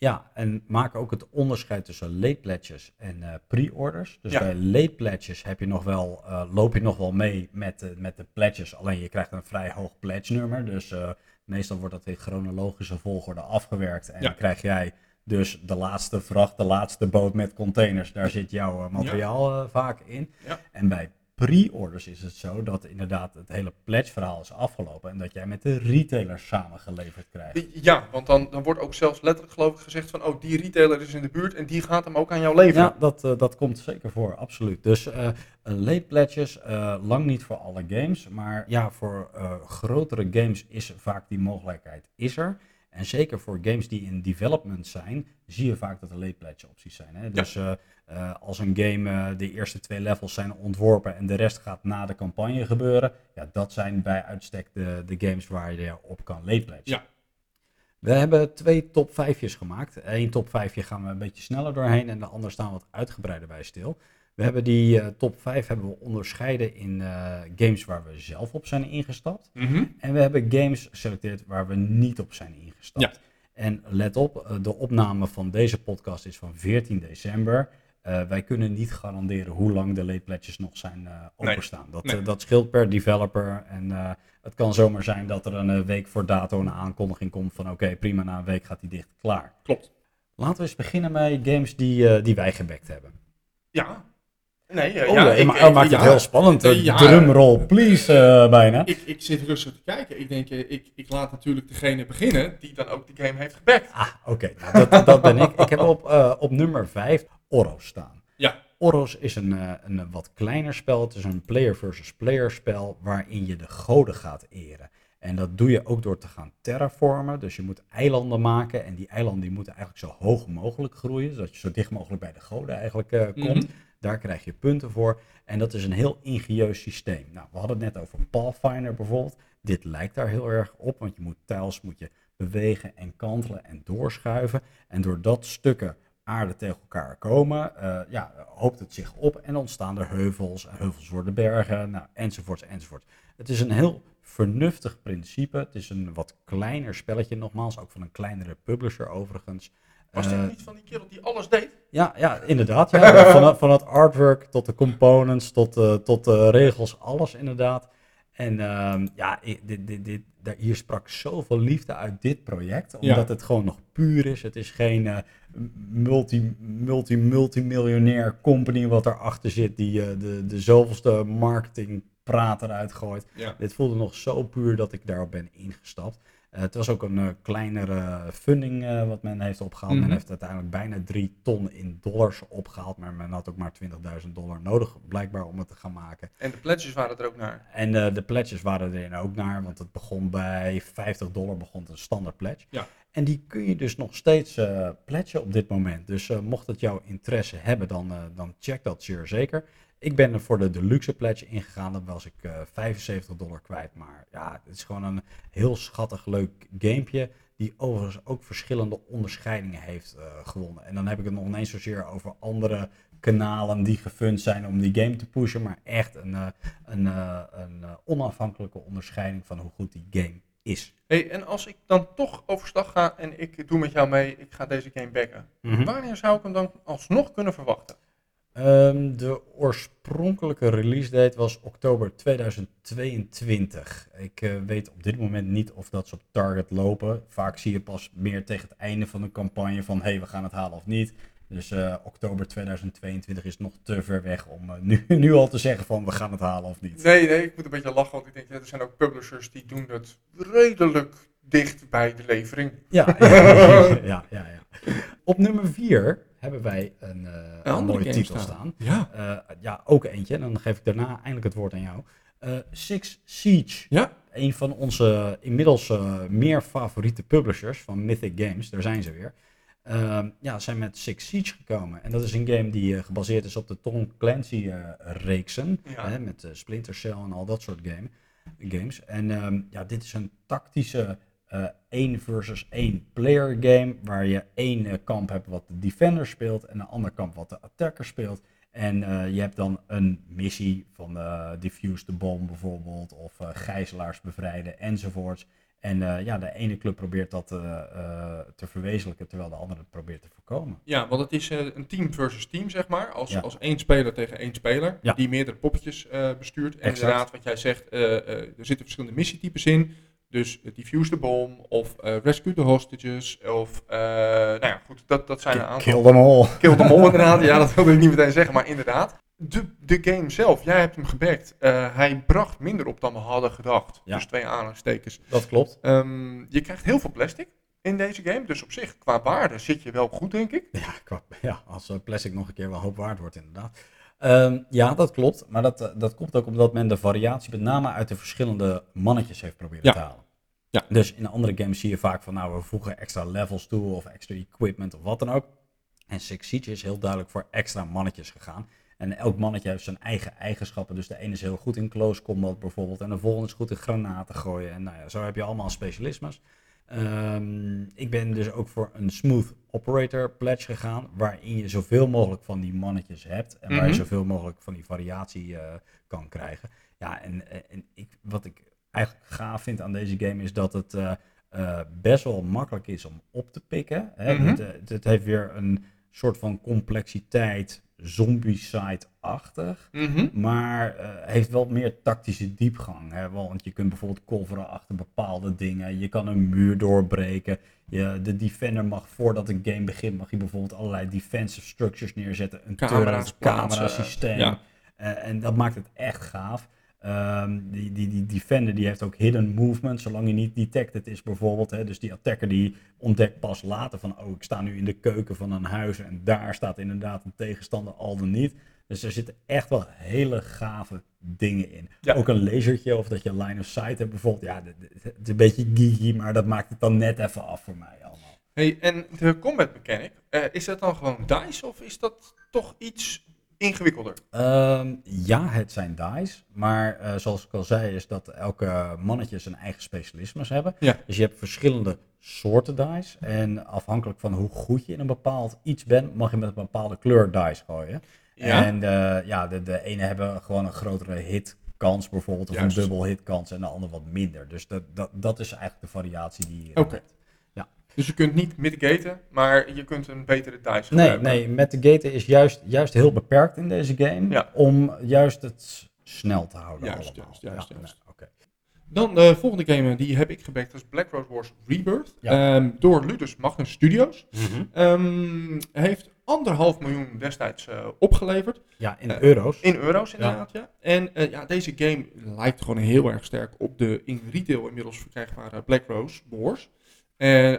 Ja, en maak ook het onderscheid tussen late pledges en eh, pre-orders. Dus Ja. bij late pledges heb je nog wel, eh, loop je nog wel mee met, de met de pledges. Alleen je krijgt een vrij hoog pledge nummer. Dus eh, meestal wordt dat in chronologische volgorde afgewerkt. En Ja. dan krijg jij dus de laatste vracht, de laatste boot met containers. Daar zit jouw materiaal vaak in. Ja. En bij pre-orders is het zo dat inderdaad het hele pledge verhaal is afgelopen. En dat jij met de retailers samengeleverd krijgt. Ja, want dan, dan wordt ook zelfs letterlijk geloof ik gezegd van... oh, die retailer is in de buurt en die gaat hem ook aan jou leveren. Ja, dat, eh, dat komt zeker voor, absoluut. Dus eh, een late pledges, eh, lang niet voor alle games, maar ja, voor eh, grotere games is vaak die mogelijkheid is er. En zeker voor games die in development zijn, zie je vaak dat er late pledge opties zijn. Hè? Dus eh, eh, als een game eh, de eerste twee levels zijn ontworpen en de rest gaat na de campagne gebeuren, ja, dat zijn bij uitstek de, de games waar je op kan late pledge. Ja. We hebben twee top 5'jes gemaakt. Eén top 5 gaan we een beetje sneller doorheen en de ander staan wat uitgebreider bij stil. We hebben die eh, top 5 hebben we onderscheiden in eh, games waar we zelf op zijn ingestapt. Mhm. En we hebben games geselecteerd waar we niet op zijn ingestapt. Ja. En let op, eh, de opname van deze podcast is van 14 december. Wij kunnen niet garanderen hoe lang de late pledges nog zijn Nee. openstaan. Dat, Nee. dat scheelt per developer. En het kan zomaar zijn dat er een week voor dato een aankondiging komt van oké, prima, na een week gaat die dicht, klaar. Klopt. Laten we eens beginnen met games die, die wij gebackt hebben. Ja. Nee, eh, Oh, ja, ja, ik- maar, ik- oh, maakt ja. het heel spannend. Eh, ja. Drumroll, please, eh, bijna. Ik, ik zit rustig te kijken. Ik denk, eh, ik, ik laat natuurlijk degene beginnen die dan ook de game heeft gebackt. Ah, oké. Nou, dat, dat ben ik. Ik heb op, op nummer 5 Oros staan. Ja. Oros is een, een wat kleiner spel. Het is een player versus player spel waarin je de goden gaat eren. En dat doe je ook door te gaan terraformen. Dus je moet eilanden maken. En die eilanden die moeten eigenlijk zo hoog mogelijk groeien. Zodat je zo dicht mogelijk bij de goden eigenlijk komt. Mhm. Daar krijg je punten voor. En dat is een heel ingenieus systeem. Nou, we hadden het net over Pathfinder bijvoorbeeld. Dit lijkt daar heel erg op. Want je moet tiles moet je bewegen en kantelen en doorschuiven. En doordat stukken aarde tegen elkaar komen, eh, ja, hoopt het zich op en ontstaan er heuvels. Heuvels worden bergen, nou, enzovoorts, enzovoorts. Het is een heel vernuftig principe. Het is een wat kleiner spelletje, nogmaals, ook van een kleinere publisher overigens. Was dit Eh, niet van die kerel die alles deed? ja, ja, inderdaad. Ja. Van, het- van het artwork tot de components, tot, eh, tot de regels, alles inderdaad. En ehm, ja, dit, dit, dit, hier sprak zoveel liefde uit dit project, omdat Ja. het gewoon nog puur is. Het is geen eh, multi, multi, multimiljonair company wat erachter zit, die eh, de, de zoveelste marketingpraat eruit gooit. Ja. Dit voelde nog zo puur dat ik daarop ben ingestapt. Eh, het was ook een eh, kleinere funding eh, wat men heeft opgehaald. Mhm. Men heeft uiteindelijk bijna 3 ton in dollars opgehaald. Maar men had ook maar 20.000 dollar nodig, blijkbaar, om het te gaan maken. En de pledges waren er ook naar. En de pledges waren er ook naar, want het begon bij 50 dollar, begon een standaard pledge. Ja. En die kun je dus nog steeds eh pledgen op dit moment. Dus mocht het jouw interesse hebben, dan, dan check dat zeer zeker. Ik ben er voor de deluxe pledge ingegaan, dan was ik eh 75 dollar kwijt. Maar ja, het is gewoon een heel schattig leuk gamepje. Die overigens ook verschillende onderscheidingen heeft eh, gewonnen. En dan heb ik het nog niet eens zozeer over andere kanalen die gefund zijn om die game te pushen. Maar echt een, eh, een, eh, een eh, onafhankelijke onderscheiding van hoe goed die game is. Hey, en als ik dan toch overstag ga en ik doe met jou mee, ik ga deze game backen. Mhm. Wanneer zou ik hem dan alsnog kunnen verwachten? Ehm, de oorspronkelijke release date was oktober 2022. Ik eh, weet op dit moment niet of dat ze op target lopen. Vaak zie je pas meer tegen het einde van de campagne van hey, we gaan het halen of niet. Dus eh, oktober 2022 is nog te ver weg om eh, nu, nu al te zeggen van we gaan het halen of niet. Nee, nee, ik moet een beetje lachen, want ik denk, ja, er zijn ook publishers die doen het redelijk dicht bij de levering. Ja, ja, ja, ja, ja. Op nummer 4 hebben wij een, eh, een, mooie titel staan. Ja. Eh, ja, ook eentje. En dan geef ik daarna eindelijk het woord aan jou. Eh, Six Siege. Ja. Een van onze inmiddels eh, meer favoriete publishers van Mythic Games. Daar zijn ze weer. Ehm, ja, zijn met Six Siege gekomen. En dat is een game die gebaseerd is op de Tom Clancy eh, reeksen. Ja. Hè, met Splinter Cell en al dat soort game, games. En ehm, ja, dit is een tactische 1 versus 1 player game. Waar je één eh, kamp hebt wat de defender speelt. En een ander kamp wat de attacker speelt. En eh, je hebt dan een missie van eh defuse de bom bijvoorbeeld. Of gijzelaars bevrijden enzovoorts. En ja, de ene club probeert dat te verwezenlijken, terwijl de andere het probeert te voorkomen. Ja, want het is een team versus team, zeg maar. Als, Ja. als één speler tegen één speler, Ja. die meerdere poppetjes bestuurt. En Exact. inderdaad, wat jij zegt, er zitten verschillende missietypes in. Dus defuse de bom, of eh, rescue the hostages, of... eh, nou ja, goed, dat, dat zijn een aantal... Kill them all. Kill them all inderdaad, ja, dat wilde ik niet meteen zeggen, maar inderdaad. De, de game zelf, jij hebt hem gebackt. Eh, hij bracht minder op dan we hadden gedacht. Ja. Dus twee aanhalingstekens. Dat klopt. Ehm, je krijgt heel veel plastic in deze game. Dus op zich, qua waarde, zit je wel goed, denk ik. Ja, qua- ja als plastic nog een keer wel hoop waard wordt, inderdaad. Ehm, ja, dat klopt. Maar dat, eh, dat komt ook omdat men de variatie met name uit de verschillende mannetjes heeft proberen Ja. te halen. Ja. Dus in andere games zie je vaak van, nou, we voegen extra levels toe of extra equipment of wat dan ook. En Six Siege is heel duidelijk voor extra mannetjes gegaan. En elk mannetje heeft zijn eigen eigenschappen. Dus de ene is heel goed in close combat bijvoorbeeld. En de volgende is goed in granaten gooien. En nou ja, zo heb je allemaal specialismes. Ehm, ik ben dus ook voor een smooth operator pledge gegaan. Waarin je zoveel mogelijk van die mannetjes hebt. En waar je Mhm. zoveel mogelijk van die variatie eh, kan krijgen. Ja, en, en- en ik, wat ik eigenlijk gaaf vind aan deze game is dat het eh, eh, best wel makkelijk is om op te pikken. Hè? Mhm. het, eh, het heeft weer een soort van complexiteit, zombie-side-achtig. Maar eh, heeft wel meer tactische diepgang. Hè? Want je kunt bijvoorbeeld coveren achter bepaalde dingen. Je kan een muur doorbreken. Je, de defender mag voordat een game begint, mag je bijvoorbeeld allerlei defensive structures neerzetten. Een Camera's plaatsen, camerasysteem. ja. Eh, en dat maakt het echt gaaf. Ehm, die, die, die defender die heeft ook hidden movement, zolang hij niet detected is bijvoorbeeld. Hè. Dus die attacker die ontdekt pas later van, oh ik sta nu in de keuken van een huis en daar staat inderdaad een tegenstander al dan niet. Dus er zitten echt wel hele gave dingen in. Ja. Ook een lasertje of dat je line of sight hebt bijvoorbeeld. Ja, het is een beetje geeky, maar dat maakt het dan net even af voor mij allemaal. Hey, en de combat mechanic, eh, is dat dan gewoon dice of is dat toch iets ingewikkelder? Ehm, ja, het zijn dice, maar eh, zoals ik al zei, is dat elke mannetje zijn eigen specialismes hebben. Ja. Dus je hebt verschillende soorten dice. En afhankelijk van hoe goed je in een bepaald iets bent, mag je met een bepaalde kleur dice gooien. En eh, ja, de, de ene hebben gewoon een grotere hitkans bijvoorbeeld, of Juist. een dubbel hitkans en de andere wat minder. Dus dat, dat, dat is eigenlijk de variatie die je Oké. hebt. Dus je kunt niet mitigaten, maar je kunt een betere dice Nee, gebruiken. nee, met de gaten is juist, juist heel beperkt in deze game. Ja. Om juist het snel te houden. Juist, allemaal. juist, juist, Ja, juist. nee. Dan de volgende game, die heb ik gebackt, dat is Black Rose Wars Rebirth. Ja. Ehm, door Ludus Magnus Studios. Ehm, heeft anderhalf miljoen destijds eh, opgeleverd. Ja, in Eh, euro's. In euro's inderdaad, ja. En eh, ja, deze game lijkt gewoon heel erg sterk op de in retail inmiddels verkrijgbare Black Rose Wars.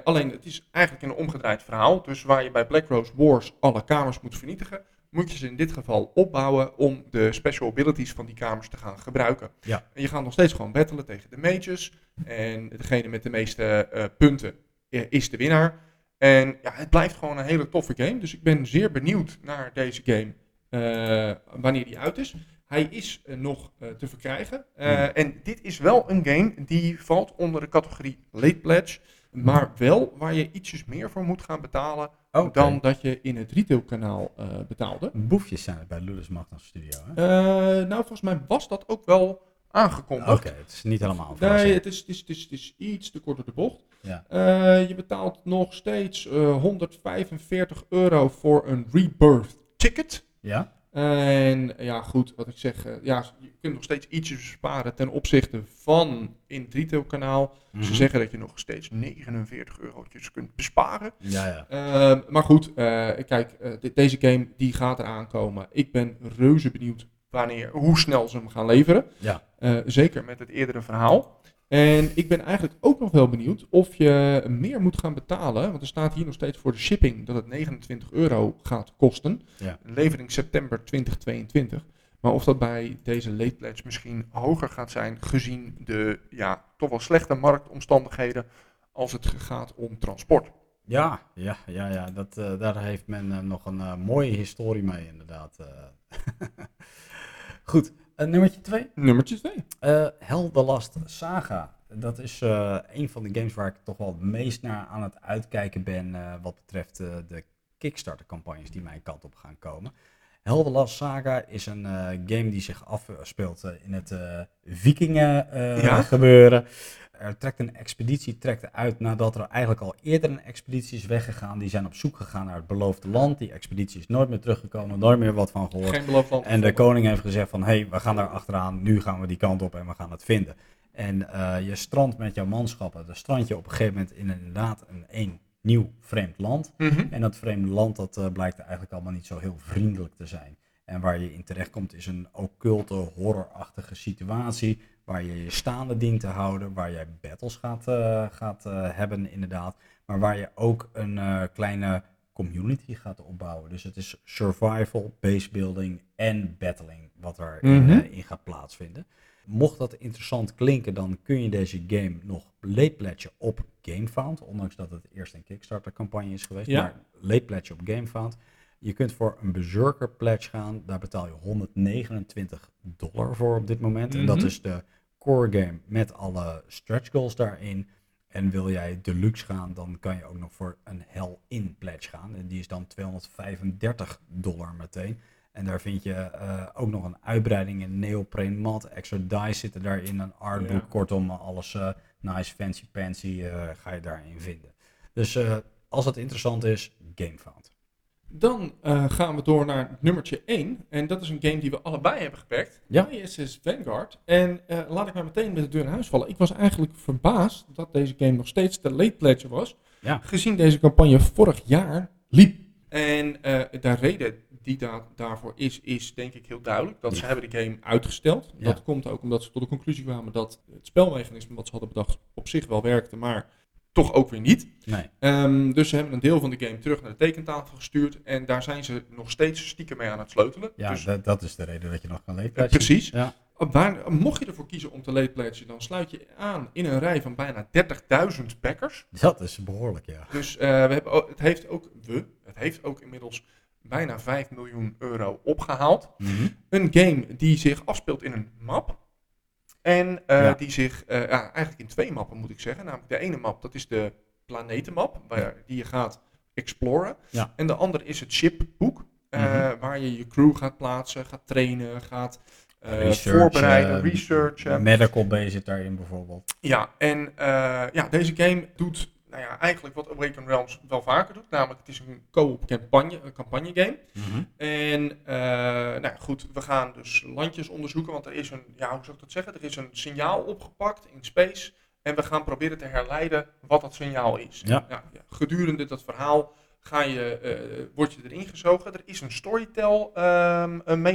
Alleen het is eigenlijk een omgedraaid verhaal. Dus waar je bij Black Rose Wars alle kamers moet vernietigen, moet je ze in dit geval opbouwen om de special abilities van die kamers te gaan gebruiken. Ja. En je gaat nog steeds gewoon battelen tegen de mages. En degene met de meeste eh, punten eh, is de winnaar. En ja, het blijft gewoon een hele toffe game. Dus ik ben zeer benieuwd naar deze game eh, wanneer die uit is. Hij is nog te verkrijgen. Hmm. En dit is wel een game die valt onder de categorie late pledge. Maar wel waar je ietsjes meer voor moet gaan betalen dan dat je in het retailkanaal eh betaalde. Boefjes zijn het bij Ludus Magnus Studio, hè? Eh, nou, volgens mij was dat ook wel aangekondigd. Oké, het is niet helemaal Nee, het is, het, is, het, is, het is iets te kort door de bocht. Ja. Eh, je betaalt nog steeds eh, 145 euro voor een Rebirth ticket. Ja? En ja, goed, wat ik zeg, eh, ja, je kunt nog steeds ietsjes besparen ten opzichte van in het retailkanaal. Mhm. Ze zeggen dat je nog steeds 49 eurotjes kunt besparen. Ja, ja. Ehm, maar goed, eh, kijk, eh, de- deze game die gaat eraan komen. Ik ben reuze benieuwd wanneer, hoe snel ze hem gaan leveren. Ja. Zeker met het eerdere verhaal. En ik ben eigenlijk ook nog wel benieuwd of je meer moet gaan betalen. Want er staat hier nog steeds voor de shipping dat het 29 euro gaat kosten. Ja. Levering september 2022. Maar of dat bij deze late pledge misschien hoger gaat zijn gezien de ja, toch wel slechte marktomstandigheden als het gaat om transport. Ja, ja, ja, ja. Dat, eh, daar heeft men eh, nog een eh, mooie historie mee, inderdaad. Goed, nummertje twee. Nummertje 2. Eh Hell the Last Saga. Dat is eh, een van de games waar ik toch wel het meest naar aan het uitkijken ben eh, wat betreft de Kickstarter-campagnes die mijn kant op gaan komen. Hell the Last Saga is een eh, game die zich afspeelt eh, in het eh vikingen Ja? gebeuren. Er trekt een expeditie trekt uit nadat er eigenlijk al eerder een expeditie is weggegaan. Die zijn op zoek gegaan naar het beloofde land. Die expeditie is nooit meer teruggekomen, nooit meer wat van gehoord. Geen beloofd land. En de koning heeft gezegd van, hé, hey, we gaan daar achteraan, nu gaan we die kant op en we gaan het vinden. En je strandt met jouw manschappen, dan strand je op een gegeven moment in inderdaad een één nieuw vreemd land. Mhm. En dat vreemde land, dat eh, blijkt eigenlijk allemaal niet zo heel vriendelijk te zijn. En waar je in terechtkomt is een occulte, horrorachtige situatie, waar je je staande dient te houden, waar jij battles gaat, eh, gaat eh, hebben inderdaad, maar waar je ook een kleine community gaat opbouwen. Dus het is survival, basebuilding en battling wat erin Mhm. in gaat plaatsvinden. Mocht dat interessant klinken, dan kun je deze game nog late pledgen op GameFound. Ondanks dat het eerst een Kickstarter campagne is geweest. Ja. Maar pledge op GameFound. Je kunt voor een Berserker pledge gaan. Daar betaal je 129 dollar voor op dit moment. En dat Mhm. is de core game met alle stretch goals daarin. En wil jij deluxe gaan, dan kan je ook nog voor een Hell in pledge gaan. En die is dan 235 dollar meteen. En daar vind je eh, ook nog een uitbreiding in neoprene mat. Extra dice zitten daarin, een artbook. Ja. Kortom, alles eh, nice, fancy, fancy eh, ga je daarin vinden. Dus als het interessant is, GameFound. Dan gaan we door naar nummertje 1. En dat is een game die we allebei hebben gepakt. Ja. ISS Vanguard. En laat ik maar meteen met de deur in huis vallen. Ik was eigenlijk verbaasd dat deze game nog steeds de late pledge was. Ja. Gezien deze campagne vorig jaar liep. En daar reden die da daarvoor is, is denk ik heel duidelijk. Dat Ja. ze hebben de game uitgesteld. Ja. Dat komt ook omdat ze tot de conclusie kwamen dat het spelmechanisme wat ze hadden bedacht op zich wel werkte, maar toch ook weer niet. Nee. Ehm, dus ze hebben een deel van de game terug naar de tekentafel gestuurd. En daar zijn ze nog steeds stiekem mee aan het sleutelen. Ja, dus, dat, is de reden dat je nog kan lezen. precies. Ja. Waar, mocht je ervoor kiezen om te late pledgen, dan sluit je aan in een rij van bijna 30.000 backers. Dat is behoorlijk, ja. Dus eh, we hebben, het heeft ook, we, het heeft ook inmiddels bijna 5 miljoen euro opgehaald. Mhm. Een game die zich afspeelt in een map. En eh, Ja. die zich, eh, ja, eigenlijk in twee mappen moet ik zeggen. Namelijk de ene map, dat is de planetenmap, waar, die je gaat exploren. Ja. En de andere is het shipboek, eh, Mhm. waar je je crew gaat plaatsen, gaat trainen, gaat Research, voorbereiden, researchen. Medical Bay zit daarin bijvoorbeeld. Ja, en ja, deze game doet nou ja, eigenlijk wat Awaken Realms wel vaker doet. Namelijk, het is een co-op campagne, een campagne game. En eh, nou goed, we gaan dus landjes onderzoeken, want er is een, ja, hoe zou ik dat zeggen? Er is een signaal opgepakt in space. En we gaan proberen te herleiden wat dat signaal is. Ja. Nou, ja, gedurende dat verhaal ga je, eh, word je erin gezogen. Er is een storytell ehm,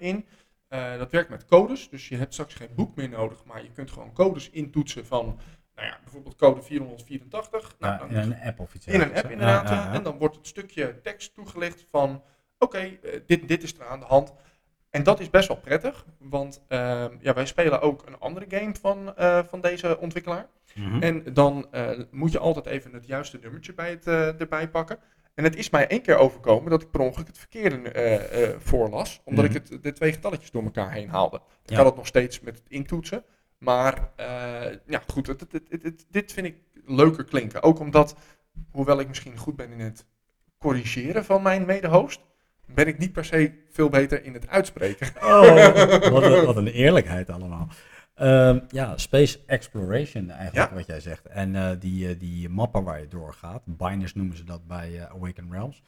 in. Eh, dat werkt met codes, dus je hebt straks geen boek meer nodig, maar je kunt gewoon codes intoetsen van, nou ja, bijvoorbeeld code 484. Nou, dan in een app of iets in een app inderdaad. Ja, ja. ja, ja. En dan wordt het stukje tekst toegelicht van, oké, eh, dit, dit is er aan de hand. En dat is best wel prettig, want ehm, ja, wij spelen ook een andere game van, eh, van deze ontwikkelaar. Mhm. En dan eh, moet je altijd even het juiste nummertje bij het, eh, erbij pakken. En het is mij één keer overkomen dat ik per ongeluk het verkeerde eh, eh, voorlas. Omdat Mhm. ik het, de twee getalletjes door elkaar heen haalde. Ik Ja. kan het nog steeds met het intoetsen. Maar eh, ja, goed, het, het, het, het- het- dit vind ik leuker klinken. Ook omdat, hoewel ik misschien goed ben in het corrigeren van mijn mede-host, ben ik niet per se veel beter in het uitspreken. Oh, wat een, wat een eerlijkheid allemaal. Ehm, ja, space exploration eigenlijk Ja. wat jij zegt. En eh, die, eh, die mappen waar je doorgaat, binders noemen ze dat bij Awaken Realms.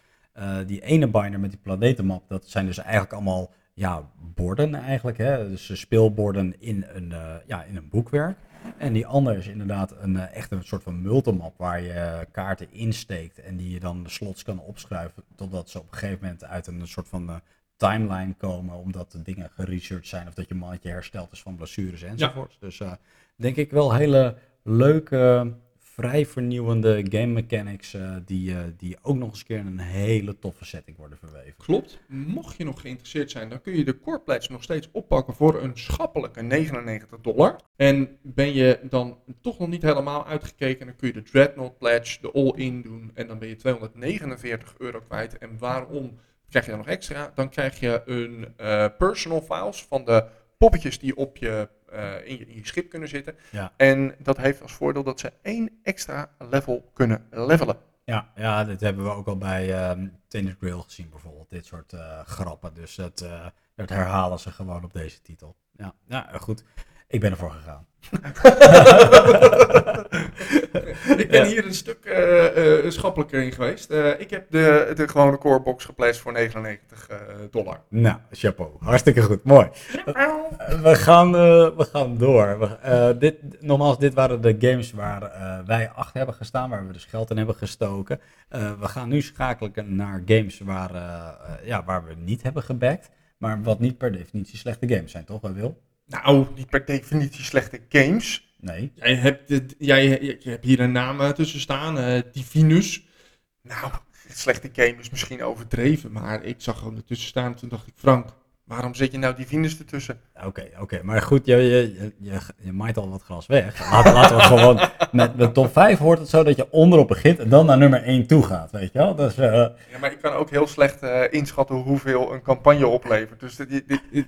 Die ene binder met die planetenmap, dat zijn dus eigenlijk allemaal ja, borden eigenlijk. Hè? Dus speelborden in een, eh, ja, in een boekwerk. En die andere is inderdaad een, eh, echt een soort van multimap waar je eh, kaarten insteekt en die je dan de slots kan opschuiven totdat ze op een gegeven moment uit een soort van timeline komen omdat de dingen geresearched zijn of dat je mannetje hersteld is van blessures enzovoort. Dus denk ik wel hele leuke, vrij vernieuwende game mechanics eh, die, eh, die ook nog eens een keer in een hele toffe setting worden verweven. Klopt. Mocht je nog geïnteresseerd zijn, dan kun je de core pledge nog steeds oppakken voor een schappelijke 99 dollar. En ben je dan toch nog niet helemaal uitgekeken, dan kun je de Dreadnought pledge, de all-in doen. En dan ben je 249 euro kwijt. En waarom krijg je dan nog extra? Dan krijg je een eh, personal files van de poppetjes die op je, eh, in, je, in je schip kunnen zitten. Ja. En dat heeft als voordeel dat ze één extra level kunnen levelen. Ja, ja, dit hebben we ook al bij ehm Tennis Grill gezien bijvoorbeeld, dit soort eh, grappen. Dus dat, eh, dat herhalen ze gewoon op deze titel. Ja, ja, goed. Ik ben ervoor gegaan. ik ben Ja. hier een stuk eh, schappelijker in geweest. Eh, ik heb de, de gewone corebox gepleegd voor 99 eh, dollar. Nou, chapeau. Hartstikke goed. Mooi. We gaan, we gaan door. We, dit, nogmaals, dit waren de games waar wij achter hebben gestaan, waar we dus geld in hebben gestoken. We gaan nu schakelen naar games waar, ja, waar we niet hebben gebackt, maar wat niet per definitie slechte games zijn, toch, Wil? Nou, niet per definitie slechte games. Nee. Jij hebt, dit- jij, je, hebt hier een naam tussen staan, eh, Divinus. Nou, slechte game is misschien overdreven, maar ik zag hem ertussen staan en toen dacht ik, Frank, waarom zet je nou Divinus ertussen? Oké, oké. Maar goed, je, je, je, je, je maait al wat gras weg. Laten, laten we gewoon... Met de top 5 hoort het zo dat je onderop begint en dan naar nummer 1 toe gaat, weet je wel? Dus, eh, Ja, maar ik kan ook heel slecht eh, inschatten hoeveel een campagne oplevert. Dus dit, dit, dit,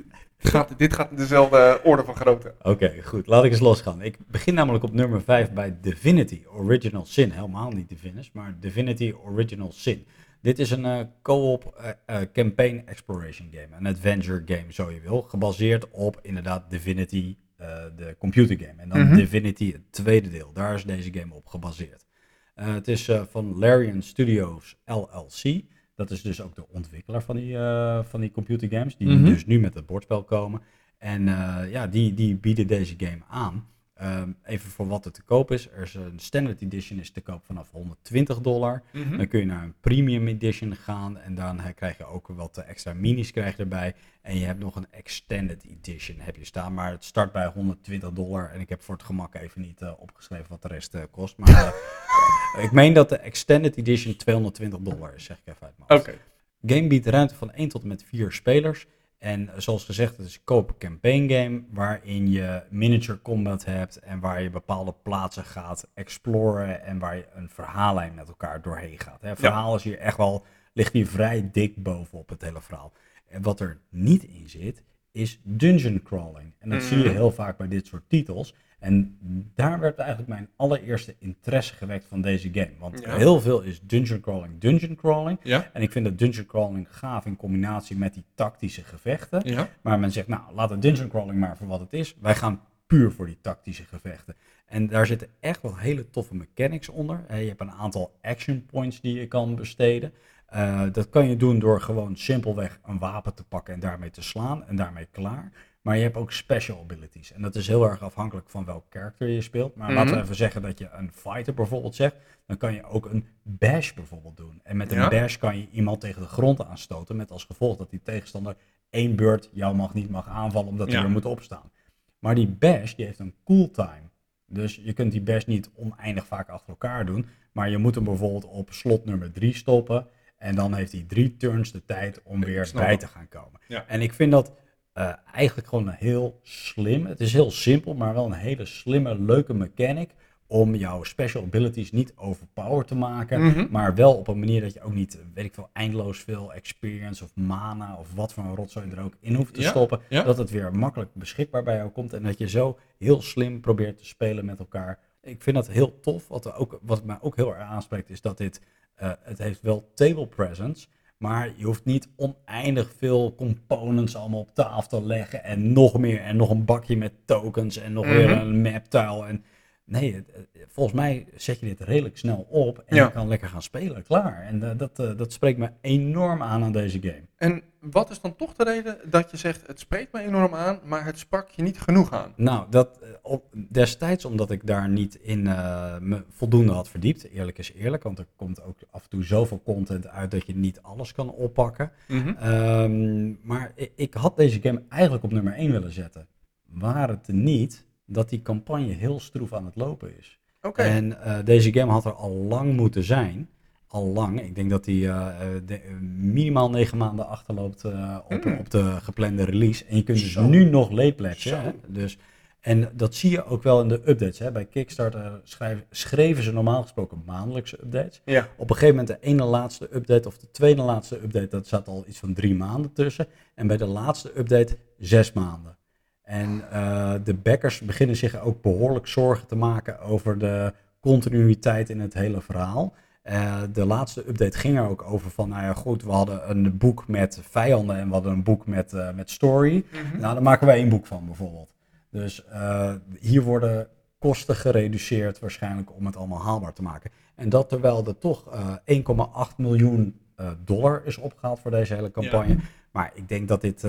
gaat, dit gaat in dezelfde orde van grootte. Oké, goed. Laat ik eens losgaan. Ik begin namelijk op nummer 5 bij Divinity Original Sin. Helemaal niet Divinus, maar Divinity Original Sin. Dit is een eh, co-op eh, eh, campaign exploration game. Een adventure game, zo je wil. Gebaseerd op inderdaad Divinity, eh, de computer game. En dan Mhm. Divinity, het tweede deel. Daar is deze game op gebaseerd. Eh, het is eh, van Larian Studios LLC. Dat is dus ook de ontwikkelaar van die, eh, van die computer games. Die Mhm. dus nu met het bordspel komen. En eh, ja, die, die bieden deze game aan. Ehm, even voor wat er te koop is. Er is een standard edition is te koop vanaf 120 dollar. Mhm. Dan kun je naar een premium edition gaan en dan eh, krijg je ook wat eh, extra minis krijg je erbij. En je hebt nog een extended edition heb je staan, maar het start bij 120 dollar. En ik heb voor het gemak even niet eh, opgeschreven wat de rest kost. Maar ik meen dat de extended edition 220 dollar is, zeg ik even uit mijn. Game biedt ruimte van 1 tot en met 4 spelers. En zoals gezegd, het is een koop campaign game waarin je miniature combat hebt en waar je bepaalde plaatsen gaat exploren en waar je een verhaallijn met elkaar doorheen gaat. Het verhaal is hier echt wel, ligt hier vrij dik bovenop het hele verhaal. En wat er niet in zit, is dungeon crawling. En dat zie je Mhm. heel vaak bij dit soort titels. En daar werd eigenlijk mijn allereerste interesse gewekt van deze game. Want Ja. heel veel is dungeon crawling, dungeon crawling. Ja? En ik vind dat dungeon crawling gaaf in combinatie met die tactische gevechten. Ja? Maar men zegt, nou, laat het dungeon crawling maar voor wat het is. Wij gaan puur voor die tactische gevechten. En daar zitten echt wel hele toffe mechanics onder. Je hebt een aantal action points die je kan besteden. Eh, dat kan je doen door gewoon simpelweg een wapen te pakken en daarmee te slaan en daarmee klaar. Maar je hebt ook special abilities. En dat is heel erg afhankelijk van welk karakter je speelt. Maar laten we Mhm. even zeggen dat je een fighter bijvoorbeeld zegt. Dan kan je ook een bash bijvoorbeeld doen. En met een Ja. bash kan je iemand tegen de grond aanstoten. Met als gevolg dat die tegenstander één beurt jou mag niet mag aanvallen omdat hij Ja. weer moet opstaan. Maar die bash die heeft een cooltime. Dus je kunt die bash niet oneindig vaak achter elkaar doen. Maar je moet hem bijvoorbeeld op slot nummer 3 stoppen. En dan heeft hij drie turns de tijd om Ik weer bij het. te gaan komen. Ja. En ik vind dat eh, eigenlijk gewoon een heel slim. Het is heel simpel, maar wel een hele slimme, leuke mechanic. Om jouw special abilities niet overpower te maken. Mhm. Maar wel op een manier dat je ook niet, weet ik veel, eindeloos veel experience of mana of wat voor een rotzooi er ook in hoeft te Ja, stoppen. ja. Dat het weer makkelijk beschikbaar bij jou komt. En dat je zo heel slim probeert te spelen met elkaar. Ik vind dat heel tof. Wat, er ook, wat mij ook heel erg aanspreekt is dat dit, eh, het heeft wel table presence. Maar je hoeft niet oneindig veel components allemaal op tafel te leggen. En nog meer. En nog een bakje met tokens. En nog weer Mhm. een map tile. En nee, het- volgens mij zet je dit redelijk snel op. En Ja. je kan lekker gaan spelen. Klaar. En eh, dat, eh, dat spreekt me enorm aan aan deze game. En wat is dan toch de reden dat je zegt, het spreekt me enorm aan, maar het sprak je niet genoeg aan? Nou, dat, eh, op, destijds omdat ik daar niet in eh, me voldoende had verdiept. Eerlijk is eerlijk, want er komt ook af en toe zoveel content uit dat je niet alles kan oppakken. Mhm. Ehm, maar ik, ik had deze game eigenlijk op nummer 1 willen zetten. Waar het niet dat die campagne heel stroef aan het lopen is. Oké. En eh, deze game had er al lang moeten zijn. Al lang. Ik denk dat die eh, eh, de- eh, minimaal negen maanden achterloopt op, Mm. op de geplande release. En je kunt dus Zo. nu nog. Hè? Dus, en dat zie je ook wel in de updates. Hè? Bij Kickstarter schrijven, schreven ze normaal gesproken maandelijkse updates. Ja. Op een gegeven moment de ene laatste update of de tweede laatste update, dat zat al iets van drie maanden tussen. En bij de laatste update zes maanden. En de backers beginnen zich ook behoorlijk zorgen te maken over de continuïteit in het hele verhaal. Eh, de laatste update ging er ook over van, nou ja goed, we hadden een boek met vijanden en we hadden een boek met, eh, met story. Mhm. Nou, daar maken wij één boek van bijvoorbeeld. Dus eh, hier worden kosten gereduceerd waarschijnlijk om het allemaal haalbaar te maken. En dat terwijl er toch eh 1,8 miljoen dollar is opgehaald voor deze hele campagne. Maar ik denk dat dit,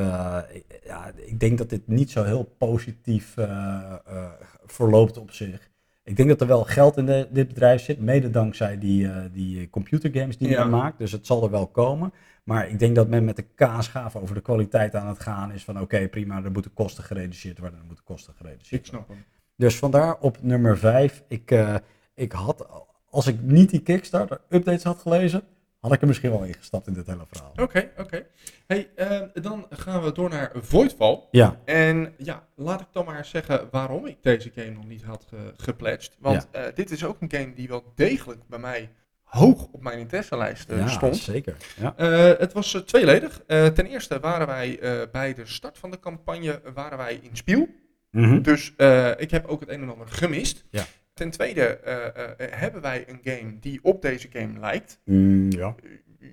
ja, ik denk dat dit niet zo heel positief verloopt op zich. Ik denk dat er wel geld in de, dit bedrijf zit, mede dankzij die, eh, die computergames die Ja. men maakt. Dus het zal er wel komen. Maar ik denk dat men met de kaasgave over de kwaliteit aan het gaan is van oké, prima, er moeten kosten gereduceerd worden, er moeten kosten gereduceerd Ik worden. snap hem. Dus vandaar op nummer 5. Ik, eh, ik had, als ik niet die Kickstarter updates had gelezen, had ik er misschien wel ingestapt in dit hele verhaal. Oké, oké. Hey, eh, dan gaan we door naar Voidfall. Ja, En ja, laat ik dan maar zeggen waarom ik deze game nog niet had ge gepledged. Want eh, dit is ook een game die wel degelijk bij mij hoog op mijn interesselijst eh, ja stond. zeker. Ja. Het was tweeledig. Ten eerste waren wij bij de start van de campagne waren wij in Spiel. Mhm. Dus ik heb ook het een en ander gemist. Ja. Ten tweede eh, eh, hebben wij een game die op deze game lijkt. Mm, ja.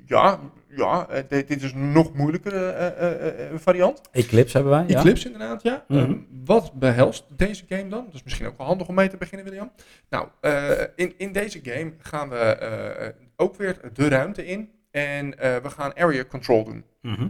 Ja, ja eh, dit, dit is een nog moeilijkere eh, eh, eh, variant. Eclipse hebben wij. Ja. Eclipse inderdaad, ja. Mhm. Ehm, wat behelst deze game dan? Dat is misschien ook wel handig om mee te beginnen, William. Nou, eh, in, in deze game gaan we eh, ook weer de ruimte in. En eh, we gaan area control doen. Mhm.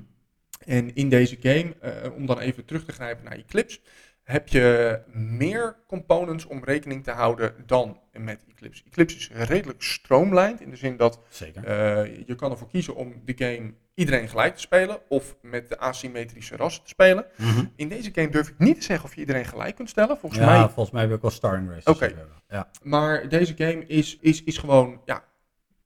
En in deze game, eh, om dan even terug te grijpen naar Eclipse, heb je meer components om rekening te houden dan met Eclipse. Eclipse is redelijk stroomlijnd in de zin dat Zeker. uh, je kan ervoor kiezen om de game iedereen gelijk te spelen of met de asymmetrische rassen te spelen. Mhm. In deze game durf ik niet te zeggen of je iedereen gelijk kunt stellen. Volgens ja, mij volgens mij heb ik wel starring races. Oké. Ja. Maar deze game is, is, is gewoon ja,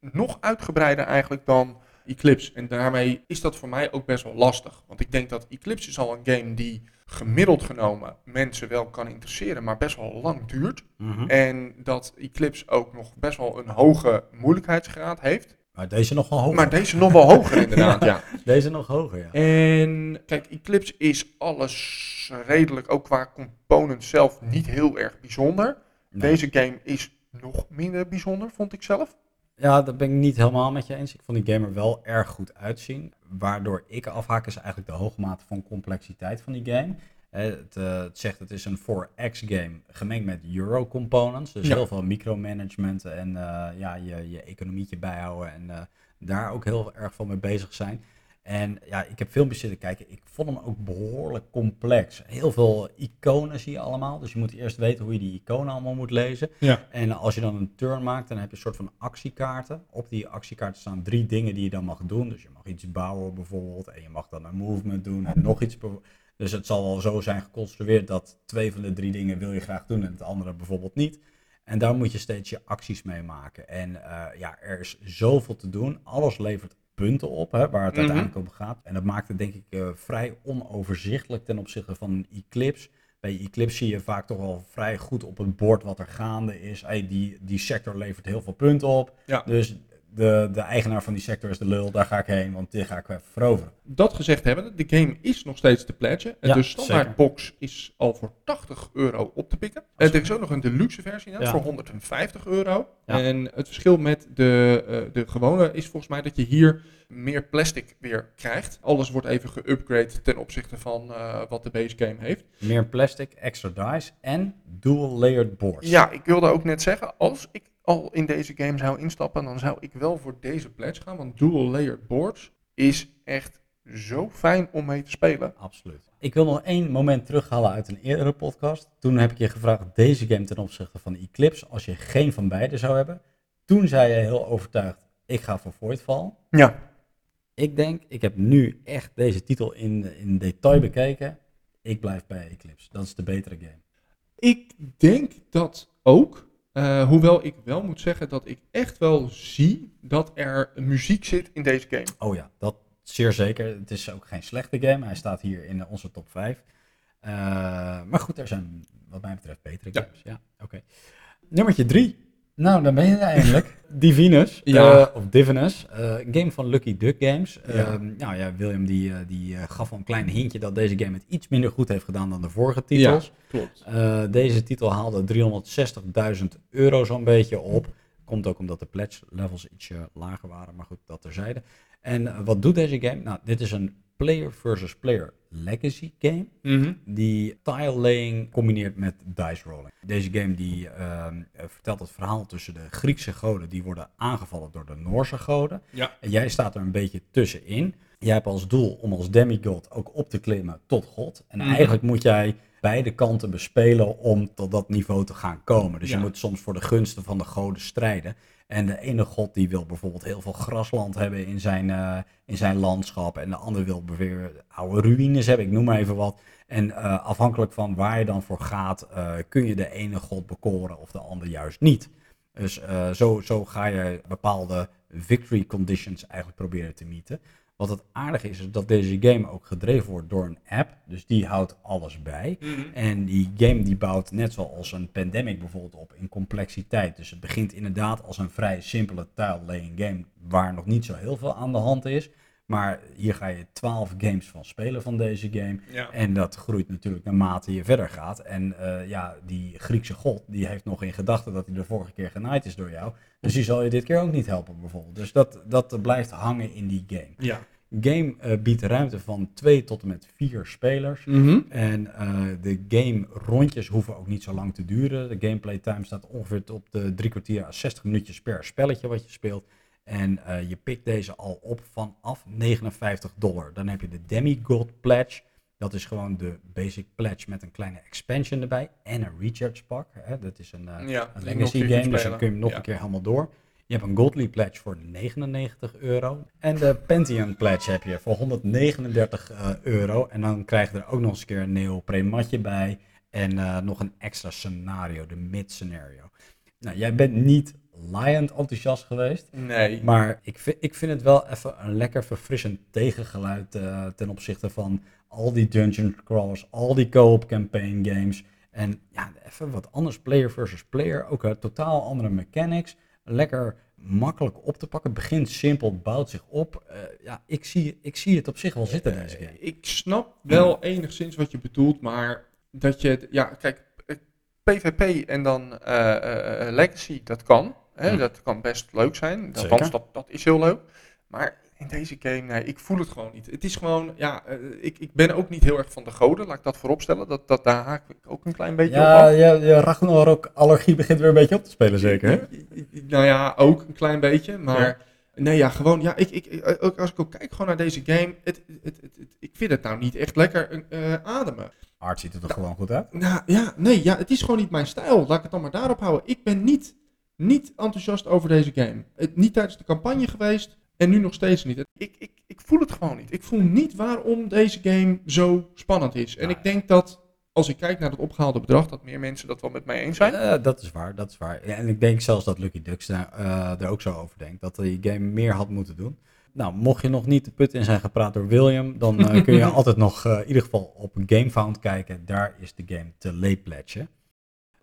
nog uitgebreider eigenlijk dan Eclipse. En daarmee is dat voor mij ook best wel lastig. Want ik denk dat Eclipse is al een game die gemiddeld genomen mensen wel kan interesseren, maar best wel lang duurt. Mhm. En dat Eclipse ook nog best wel een hoge moeilijkheidsgraad heeft. Maar deze nog wel hoger. Maar deze nog wel hoger inderdaad, ja. Deze nog hoger, ja. En kijk, Eclipse is alles redelijk, ook qua components zelf, niet heel erg bijzonder. Nee. Deze game is nog minder bijzonder, vond ik zelf. Ja, dat ben ik niet helemaal met je eens. Ik vond die game er wel erg goed uitzien. Waardoor ik afhaak is eigenlijk de hoge mate van complexiteit van die game. Eh, Het, eh, het zegt het is een 4X game gemengd met Euro components. Dus Ja. heel veel micromanagement en eh, ja, je, je economietje bijhouden en daar ook heel erg veel mee bezig zijn. En ja, ik heb filmpjes zitten kijken. Ik vond hem ook behoorlijk complex. Heel veel iconen zie je allemaal. Dus je moet eerst weten hoe je die iconen allemaal moet lezen. Ja. En als je dan een turn maakt, dan heb je een soort van actiekaarten. Op die actiekaarten staan drie dingen die je dan mag doen. Dus je mag iets bouwen bijvoorbeeld. En je mag dan een movement doen en nog iets. Dus het zal wel zo zijn geconstrueerd dat twee van de drie dingen wil je graag doen en het andere bijvoorbeeld niet. En daar moet je steeds je acties mee maken. En eh, ja, er is zoveel te doen. Alles levert punten op, hè, waar het Mhm. uiteindelijk om gaat. En dat maakt het denk ik eh, vrij onoverzichtelijk ten opzichte van een Eclipse. Bij Eclipse zie je vaak toch wel vrij goed op het bord wat er gaande is. Hey, die, die sector levert heel veel punten op. Ja. Dus de, de eigenaar van die sector is de lul, daar ga ik heen, want die ga ik even veroveren. Dat gezegd hebbende, de game is nog steeds te pledgen. En Ja, de standaard zeker. box is al voor 80 euro op te pikken. En er is ook nog een deluxe versie Ja. voor 150 euro. Ja. En het verschil met de, eh, de gewone is volgens mij dat je hier meer plastic weer krijgt. Alles wordt even geupgrade ten opzichte van eh, wat de base game heeft. Meer plastic, extra dice en dual layered boards. Ja, ik wilde ook net zeggen, als ik al in deze game zou instappen, dan zou ik wel voor deze pledge gaan. Want dual layered boards is echt zo fijn om mee te spelen. Absoluut. Ik wil nog één moment terughalen uit een eerdere podcast. Toen heb ik je gevraagd deze game ten opzichte van Eclipse, als je geen van beide zou hebben. Toen zei je heel overtuigd, ik ga voor Voidfall. Ja, Ik denk, ik heb nu echt deze titel in, in detail bekeken. Ik blijf bij Eclipse. Dat is de betere game. ik denk dat ook. Eh, hoewel ik wel moet zeggen dat ik echt wel zie dat er muziek zit in deze game. Oh ja, dat zeer zeker. Het is ook geen slechte game. Hij staat hier in onze top 5. Eh, maar goed, er zijn wat mij betreft betere games. Ja, oké. Nummertje 3. Nou, dan ben je er eindelijk. Divinus. Ja. eh, of Divinus. een game van Lucky Duck Games. Ja. Ehm, nou ja, William die, eh, die gaf al een klein hintje dat deze game het iets minder goed heeft gedaan dan de vorige titels. klopt. Eh, deze titel haalde 360.000 euro zo'n beetje op. Komt ook omdat de pledge levels ietsje lager waren, maar goed, dat terzijde. En wat doet deze game? Nou, dit is een player versus player legacy game die tile laying combineert met dice rolling. Deze game die ehm, eh, vertelt het verhaal tussen de Griekse goden die worden aangevallen door de Noorse goden. Ja. En jij staat er een beetje tussenin. Jij hebt als doel om als demigod ook op te klimmen tot god. En Mhm. eigenlijk moet jij beide kanten bespelen om tot dat niveau te gaan komen. Dus Ja. je moet soms voor de gunsten van de goden strijden. En de ene god die wil bijvoorbeeld heel veel grasland hebben in zijn, eh, in zijn landschap. En de andere wil weer oude ruïnes hebben, ik noem maar even wat. En eh, afhankelijk van waar je dan voor gaat, eh, kun je de ene god bekoren of de ander juist niet. Dus zo, zo ga je bepaalde victory conditions eigenlijk proberen te mieten. Wat het aardige is, is dat deze game ook gedreven wordt door een app. Dus die houdt alles bij. En die game die bouwt net zoals een pandemic bijvoorbeeld op in complexiteit. Dus het begint inderdaad als een vrij simpele tile-laying game waar nog niet zo heel veel aan de hand is. Maar hier ga je 12 games van spelen van deze game. Ja. En dat groeit natuurlijk naarmate je verder gaat. En eh, ja, die Griekse god, die heeft nog in gedachten dat hij de vorige keer genaaid is door jou. Dus die zal je dit keer ook niet helpen bijvoorbeeld. Dus dat, dat blijft hangen in die game. Ja. Game eh, biedt ruimte van 2 tot en met 4 spelers. Mhm. En eh, de game rondjes hoeven ook niet zo lang te duren. De gameplay time staat ongeveer op de drie kwartier à 60 minuutjes per spelletje wat je speelt. En eh, je pikt deze al op vanaf 59 dollar. Dan heb je de Demigod Pledge. Dat is gewoon de basic pledge met een kleine expansion erbij en een recharge pak. Hè. Dat is een, uh, Ja, een legacy game, dus dan kun je hem nog Ja. een keer helemaal door. Je hebt een Godly Pledge voor 99 euro. En de Pantheon Pledge heb je voor 139 eh, euro. En dan krijg je er ook nog eens een keer een neopreen matje bij. En eh, nog een extra scenario, de mid scenario. Nou, jij bent niet Lion enthousiast geweest. Nee. Maar ik vind, ik vind het wel even een lekker verfrissend tegengeluid eh, ten opzichte van al die dungeon crawlers, al die co-op campaign games. En ja, even wat anders, player versus player. Ook een totaal andere mechanics. Lekker makkelijk op te pakken. Begint simpel, bouwt zich op. Eh, ja, ik zie, ik zie het op zich wel zitten, deze game. Ik snap wel enigszins wat je bedoelt, maar dat je, ja, kijk, eh, PvP en dan eh, eh, eh, Legacy, dat kan. Hè, Hm. Dat kan best leuk zijn. Althans, dat, dat is heel leuk. Maar in deze game, nee, ik voel het gewoon niet. Het is gewoon, ja, eh, ik, ik ben ook niet heel erg van de goden, laat ik dat vooropstellen. Dat, dat, daar haak ik ook een klein beetje op Ja, af. je, je Ragnarok-allergie begint weer een beetje op te spelen, zeker, hè? Nou ja, ook een klein beetje. Maar nee, ja, gewoon, ja, ik, ik, ik- ook als ik ook kijk gewoon naar deze game, het, het, het, het- ik vind het nou niet echt lekker eh, ademen. Art ziet er toch gewoon goed uit? Nou ja, nee, ja, het is gewoon niet mijn stijl. Laat ik het dan maar daarop houden. Ik ben niet, niet enthousiast over deze game. Het, niet tijdens de campagne geweest en nu nog steeds niet. Ik, ik, ik voel het gewoon niet. Ik voel niet waarom deze game zo spannend is. En ik denk dat, als ik kijk naar het opgehaalde bedrag, dat meer mensen dat wel met mij eens zijn. Eh, dat is waar, dat is waar. Ja, en ik denk zelfs dat Lucky Ducks daar, eh, er ook zo over denkt. Dat die game meer had moeten doen. Nou, mocht je nog niet de put in zijn gepraat door William, dan eh, kun je altijd nog eh, in ieder geval op GameFound kijken. Daar is de game te late pledge.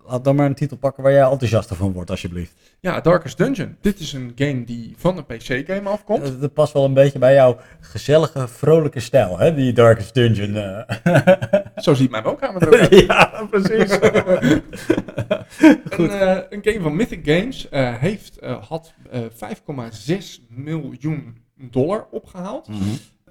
Laat dan maar een titel pakken waar jij enthousiaster van wordt, alsjeblieft. Ja, Darkest Dungeon. Dit is een game die van een PC-game afkomt. Eh, dat past wel een beetje bij jouw gezellige, vrolijke stijl, hè? Die Darkest Dungeon. eh. Zo ziet mijn woonkamer eruit. ja, precies. Een, eh, een game van Mythic Games heeft, had eh 5,6 miljoen dollar opgehaald. Mhm.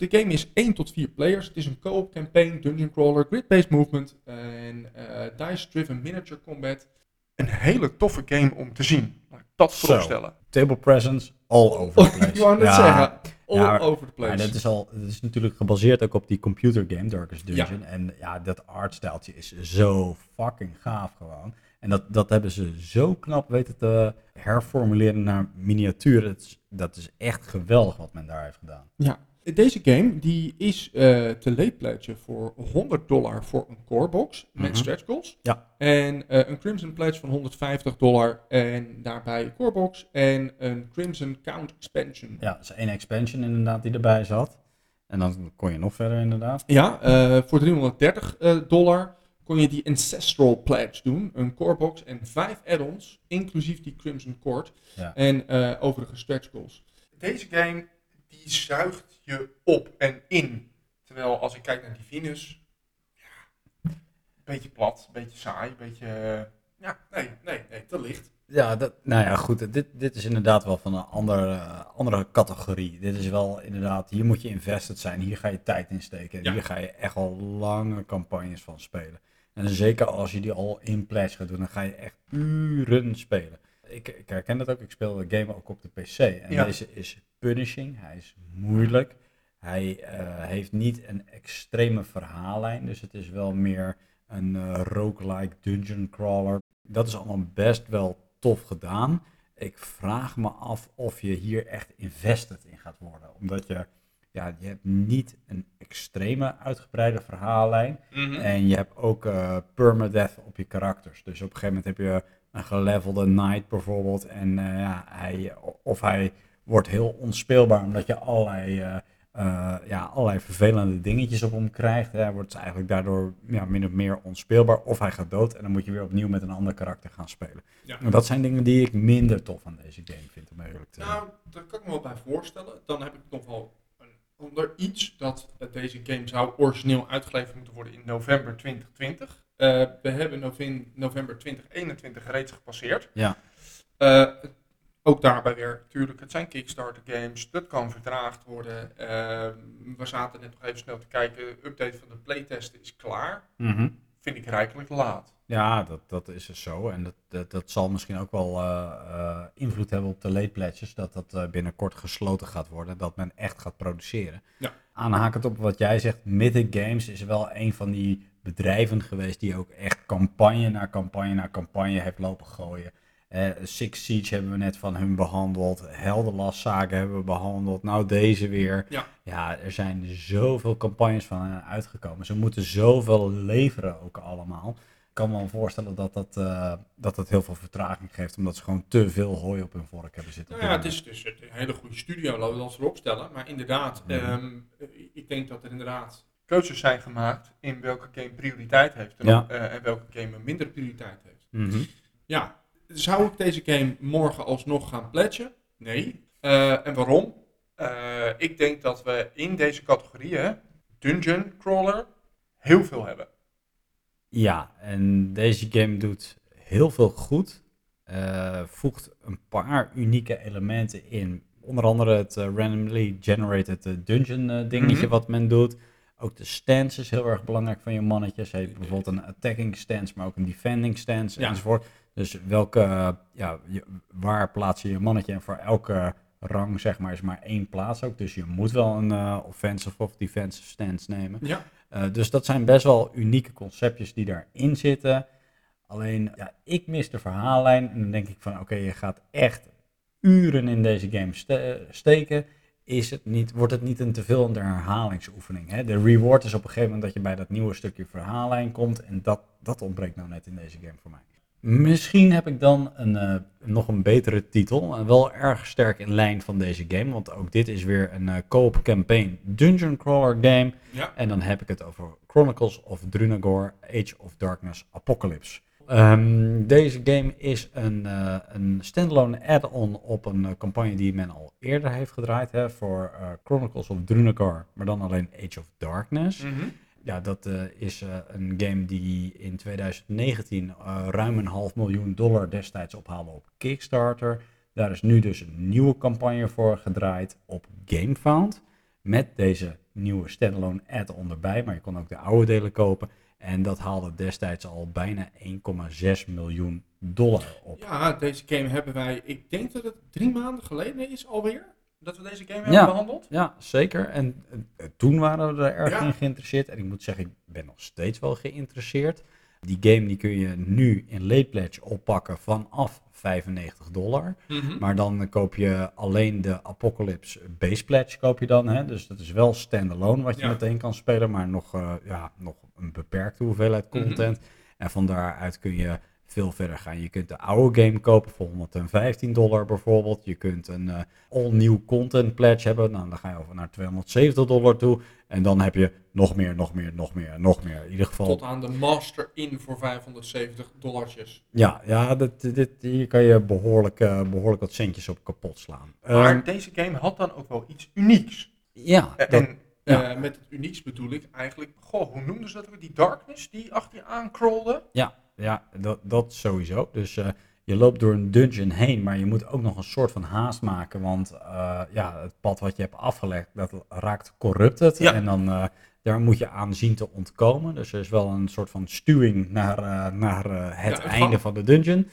De game is 1 tot 4 players. Het is een co-op campaign, dungeon crawler, grid-based movement en eh, dice-driven miniature combat. Een hele toffe game om te zien. Laat ik dat Zo. vooropstellen. Table presence, all over the place. ik wou net Ja, zeggen, all Ja, over the place. dat is, al, dat is natuurlijk gebaseerd ook op die computer game Darkest Dungeon. En ja, dat artstijltje is zo fucking gaaf gewoon. En dat, dat hebben ze zo knap weten te herformuleren naar miniatuur. Dat is, dat is echt geweldig wat men daar heeft gedaan. Ja, deze game die is eh, te pledgen voor 100 dollar voor een core box met Mhm. stretch goals. Ja. En eh, een Crimson pledge van 150 dollar en daarbij een core box en een Crimson count expansion. Ja, dat is één expansion inderdaad die erbij zat. En dan kon je nog verder inderdaad. Ja, eh, voor 330 eh, dollar kon je die Ancestral Pledge doen. Een core box en vijf add-ons, inclusief die Crimson Cord Ja. en eh, overige stretch goals. Deze game die zuigt je op en in. Terwijl als ik kijk naar die Venus, ja, een beetje plat, een beetje saai, een beetje... eh, ja, nee, nee, nee, te licht. Ja, dat, nou ja, goed. Dit, dit is inderdaad wel van een andere, andere categorie. Dit is wel inderdaad, hier moet je invested zijn. Hier ga je tijd in steken. Ja. hier ga je echt al lange campagnes van spelen. En zeker als je die al in pledge gaat doen, dan ga je echt uren spelen. Ik, ik herken dat ook. Ik speel de game ook op de PC. En Ja. deze is punishing. Hij is moeilijk. Hij eh, heeft niet een extreme verhaallijn. Dus het is wel meer een eh roguelike dungeon crawler. Dat is allemaal best wel tof gedaan. Ik vraag me af of je hier echt invested in gaat worden. Omdat je, ja, je hebt niet een extreme uitgebreide verhaallijn. En je hebt ook eh, permadeath op je karakters. Dus op een gegeven moment heb je een gelevelde knight bijvoorbeeld. En ja, hij, of hij wordt heel onspeelbaar omdat je allerlei, eh, eh, ja, allerlei vervelende dingetjes op hem krijgt. Hij wordt eigenlijk daardoor ja, min of meer onspeelbaar. Of hij gaat dood en dan moet je weer opnieuw met een ander karakter gaan spelen. Ja. En dat zijn dingen die ik minder tof aan deze game vind, om eerlijk te zijn. Nou, daar kan ik me wel bij voorstellen. Dan heb ik nog wel een ander iets dat deze game zou origineel uitgeleverd moeten worden in november 2020. Eh, we hebben november 2021 reeds gepasseerd. Ja. Ook daarbij weer, natuurlijk, het zijn Kickstarter games, dat kan vertraagd worden. Eh, we zaten net nog even snel te kijken, de update van de playtesten is klaar. Mhm. vind ik rijkelijk laat. Ja, dat, dat is dus zo. En dat, dat, dat zal misschien ook wel eh, eh, invloed hebben op de late pledges. Dat dat eh, binnenkort gesloten gaat worden. Dat men echt gaat produceren. Ja. Aanhakend op wat jij zegt, Mythic Games is wel een van die bedrijven geweest die ook echt campagne na campagne na campagne heeft lopen gooien. Eh, Six Siege hebben we net van hun behandeld. Heldenlast zaken hebben we behandeld. Nou, deze weer. Ja. ja, er zijn zoveel campagnes van hen uitgekomen. Ze moeten zoveel leveren ook allemaal. Ik kan me wel voorstellen dat dat, eh, dat dat heel veel vertraging geeft. Omdat ze gewoon te veel hooi op hun vork hebben zitten. Nou ja, het is dus een hele goede studio, laten we dat erop stellen. Maar inderdaad, Mhm. ehm, ik denk dat er inderdaad keuzes zijn gemaakt in welke game prioriteit heeft en, Ja. eh, en welke game minder prioriteit heeft. Mhm. Ja, zou ik deze game morgen alsnog gaan pledgen? Nee. Eh, en waarom? Eh, ik denk dat we in deze categorieën, dungeon crawler, heel veel hebben. Ja, en deze game doet heel veel goed. Eh, voegt een paar unieke elementen in. Onder andere het randomly generated dungeon dingetje Mhm. wat men doet. Ook de stance is heel erg belangrijk van je mannetjes. Je hebt bijvoorbeeld een attacking stance, maar ook een defending stance Ja. enzovoort. Dus welke, eh, ja, je- waar plaats je je mannetje? En voor elke rang zeg maar is maar één plaats ook. Dus je moet wel een eh, offensive of defensive stance nemen. Ja. Uh, dus dat zijn best wel unieke conceptjes die daarin zitten. Alleen, ja, ik mis de verhaallijn. En dan denk ik van, oké, je gaat echt uren in deze game ste- steken. Is het niet, wordt het niet een te veel een herhalingsoefening? Hè? De reward is op een gegeven moment dat je bij dat nieuwe stukje verhaallijn komt. En dat, dat ontbreekt nou net in deze game voor mij. Misschien heb ik dan een, eh, nog een betere titel. En wel erg sterk in lijn van deze game. Want ook dit is weer een eh, co-op campaign dungeon crawler game. Ja. En dan heb ik het over Chronicles of Drunagor Age of Darkness Apocalypse. Ehm, deze game is een, eh, een standalone add-on op een campagne die men al eerder heeft gedraaid hè, voor Chronicles of Drunagor, maar dan alleen Age of Darkness. Mhm. Ja, dat eh, is eh, een game die in 2019 eh, ruim een half miljoen dollar destijds ophaalde op Kickstarter. Daar is nu dus een nieuwe campagne voor gedraaid op GameFound. Met deze nieuwe standalone add-on erbij, maar je kon ook de oude delen kopen. En dat haalde destijds al bijna 1,6 miljoen dollar op. Ja, deze game hebben wij, ik denk dat het drie maanden geleden is alweer, dat we deze game Ja. hebben behandeld. Ja, zeker. En eh, toen waren we er erg Ja. in geïnteresseerd. En ik moet zeggen, ik ben nog steeds wel geïnteresseerd. Die game die kun je nu in late pledge oppakken vanaf 95 dollar. Mhm. Maar dan koop je alleen de Apocalypse base pledge koop je dan. Hè? Dus dat is wel standalone wat je Ja. meteen kan spelen. Maar nog, eh, ja, nog een beperkte hoeveelheid Mhm. content. En van daaruit kun je veel verder gaan. Je kunt de oude game kopen voor 115 dollar bijvoorbeeld. Je kunt een eh, all-new content pledge hebben. Nou, dan ga je over naar 270 dollar toe. En dan heb je nog meer, nog meer, nog meer, nog meer. In ieder geval. Tot aan de Master in voor 570 dollartjes. Ja, ja dit, dit, hier kan je behoorlijk, eh, behoorlijk wat centjes op kapot slaan. Maar Ehm, deze game had dan ook wel iets unieks. ja, dat, en ja. eh, met het unieks bedoel ik eigenlijk, goh, hoe noemden ze dat ook? Die darkness die achter je aancrawlde? ja, ja dat, dat sowieso. Dus eh, je loopt door een dungeon heen, maar je moet ook nog een soort van haast maken. Want eh, ja, het pad wat je hebt afgelegd, dat raakt corrupted. Ja. En dan eh, daar moet je aan zien te ontkomen. Dus er is wel een soort van stuwing naar, naar het Ja, einde van de dungeon.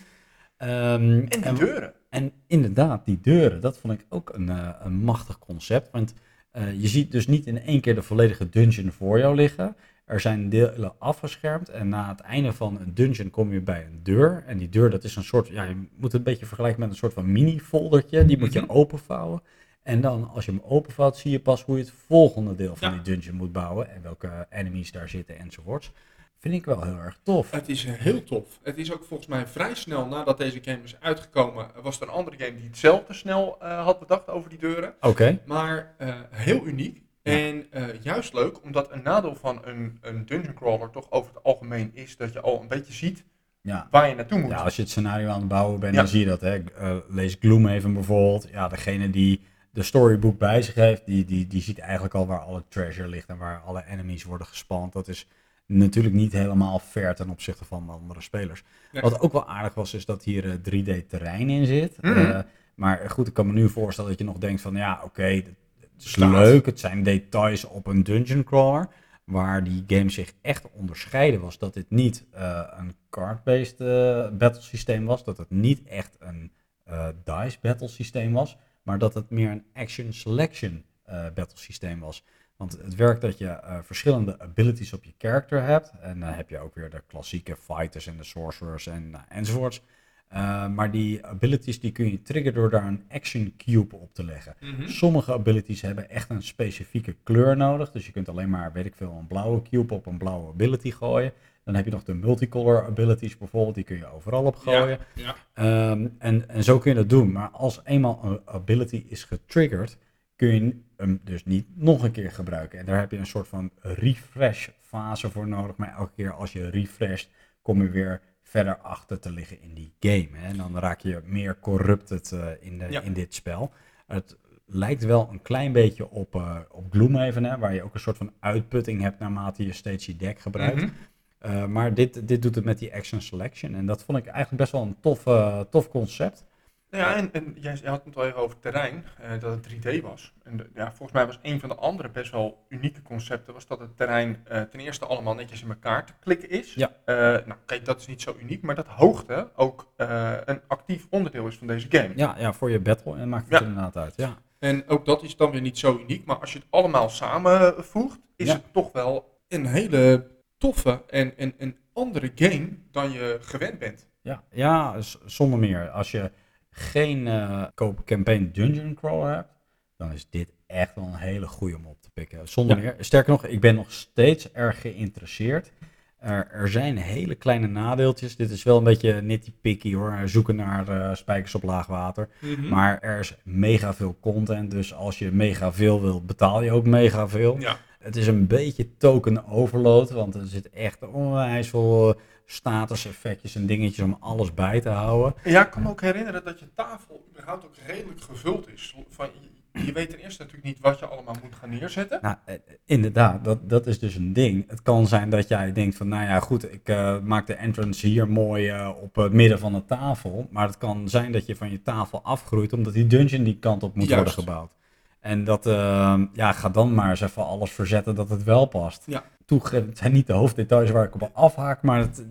Ehm, En deuren. En inderdaad, die deuren, dat vond ik ook een, een machtig concept. Want je ziet dus niet in één keer de volledige dungeon voor jou liggen. Er zijn delen afgeschermd en na het einde van een dungeon kom je bij een deur. En die deur, dat is een soort, ja, je moet het een beetje vergelijken met een soort van mini-foldertje. Die moet je Mhm. openvouwen. En dan, als je hem openvouwt, zie je pas hoe je het volgende deel van Ja. die dungeon moet bouwen. En welke enemies daar zitten enzovoorts. Vind ik wel heel erg tof. Het is eh, heel tof. Het is ook volgens mij vrij snel nadat deze game is uitgekomen, was er een andere game die hetzelfde snel eh, had bedacht over die deuren. Oké. Maar eh, heel uniek. Ja. En eh, juist leuk, omdat een nadeel van een, een dungeon crawler toch over het algemeen is dat je al een beetje ziet Ja. waar je naartoe moet. Ja, als je het scenario aan het bouwen bent, Ja. dan zie je dat. Hè. Eh, lees Gloomhaven bijvoorbeeld. Ja, degene die de storybook bij zich heeft, die, die, die ziet eigenlijk al waar alle treasure ligt en waar alle enemies worden gespand. Dat is natuurlijk niet helemaal fair ten opzichte van de andere spelers. Wat ook wel aardig was, is dat hier eh, 3D terrein in zit. Mhm. Eh, maar goed, ik kan me nu voorstellen dat je nog denkt van, ja, oké, is Bestaat. leuk. Het zijn details op een dungeon crawler. Waar die game zich echt onderscheiden was dat dit niet eh, een card-based uh, battle systeem was. Dat het niet echt een uh, dice battle systeem was. Maar dat het meer een action selection battle systeem was. Want het werkt dat je verschillende abilities op je character hebt. En dan heb je ook weer de klassieke fighters en de sorcerers en, enzovoorts. Uh, maar die abilities die kun je triggeren door daar een action cube op te leggen. Mhm. Sommige abilities hebben echt een specifieke kleur nodig. Dus je kunt alleen maar, weet ik veel, een blauwe cube op een blauwe ability gooien. Dan heb je nog de multicolor abilities bijvoorbeeld, die kun je overal op gooien. Ja, Ehm, en, en zo kun je dat doen. Maar als eenmaal een ability is getriggerd, kun je hem dus niet nog een keer gebruiken. En daar heb je een soort van refresh fase voor nodig. Maar elke keer als je refresht, kom je weer verder achter te liggen in die game. Hè? En dan raak je meer corrupted uh, in, de, Ja. in dit spel. Het lijkt wel een klein beetje op, uh, op Gloomhaven, hè? waar je ook een soort van uitputting hebt naarmate je steeds je deck gebruikt. Mhm. Uh, maar dit, dit doet het met die action selection. En dat vond ik eigenlijk best wel een tof, tof concept. Ja, en, en jij had het al even over terrein, uh, dat het 3D was. En de, ja, volgens mij was een van de andere best wel unieke concepten, was dat het terrein uh, ten eerste allemaal netjes in elkaar te klikken is. Ja. Uh, nou, kijk, dat is niet zo uniek, maar dat hoogte ook een actief onderdeel is van deze game. Ja, ja voor je battle en maakt het Ja. inderdaad uit. Ja. En ook dat is dan weer niet zo uniek, maar als je het allemaal samenvoegt, is Ja. het toch wel een hele toffe en, en een andere game dan je gewend bent. Ja, ja zonder meer. Als je geen uh, campaign dungeon crawler hebt, dan is dit echt wel een hele goede om op te pikken. Zonder Ja. meer. Sterker nog, ik ben nog steeds erg geïnteresseerd. Er, er zijn hele kleine nadeeltjes. Dit is wel een beetje nitty-picky hoor. Zoeken naar uh, spijkers op laag water. Mhm. Maar er is mega veel content. Dus als je mega veel wilt, betaal je ook mega veel. Ja. Het is een beetje token overload. Want er zit echt onwijs veel uh, status effectjes en dingetjes om alles bij te houden. Ja, ik kan me ook herinneren dat je tafel überhaupt ook redelijk gevuld is. Van, je, weet ten eerste natuurlijk niet wat je allemaal moet gaan neerzetten. Nou, eh, inderdaad, dat, dat is dus een ding. Het kan zijn dat jij denkt van, nou ja, goed, ik uh, maak de entrance hier mooi uh, op het midden van de tafel. Maar het kan zijn dat je van je tafel afgroeit, omdat die dungeon die kant op moet Juist. worden gebouwd. En dat, uh, ja, ga dan maar eens even alles verzetten dat het wel past. Ja. Toegegeven, het zijn niet de hoofddetails waar ik op afhaak, maar het,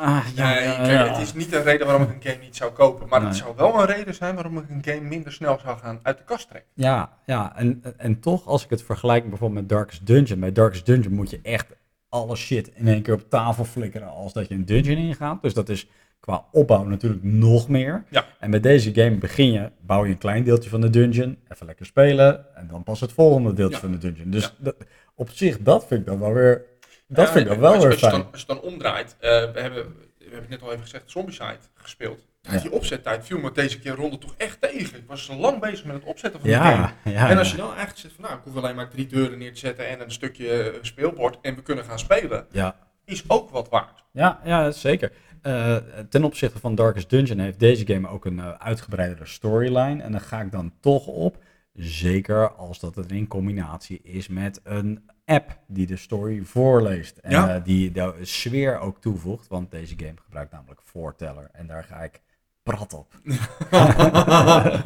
ah, ja, nee, ja, kijk, ja. het is niet een reden waarom ik een game niet zou kopen. Maar het zou wel een reden zijn waarom ik een game minder snel zou gaan uit de kast trekken. Ja, ja en, en toch, als ik het vergelijk bijvoorbeeld met Darkest Dungeon. Bij Darkest Dungeon moet je echt alle shit in één keer op tafel flikkeren als dat je een dungeon ingaat. Dus dat is qua opbouw natuurlijk nog meer. Ja. En met deze game begin je, bouw je een klein deeltje van de dungeon, even lekker spelen en dan pas het volgende deeltje Ja. van de dungeon. Dus Ja. dat, op zich, dat vind ik dan wel weer, dat vind ik dan wel als, weer als je fijn. dan, als je dan omdraait, eh, we, hebben, we hebben het net al even gezegd, Zombicide gespeeld. Ja. Die opzettijd viel me deze keer ronde toch echt tegen. Ik was lang bezig met het opzetten van de game. En als je dan eigenlijk zegt van nou, ik hoef alleen maar drie deuren neer te zetten en een stukje speelbord en we kunnen gaan spelen, ja. is ook wat waard. Ja, ja zeker. Uh, ten opzichte van Darkest Dungeon heeft deze game ook een uh, uitgebreidere storyline. En daar ga ik dan toch op. Zeker als dat het in combinatie is met een app die de story voorleest. En Ja. uh, die de sfeer ook toevoegt. Want deze game gebruikt namelijk Voorteller. En daar ga ik prat op. Uh,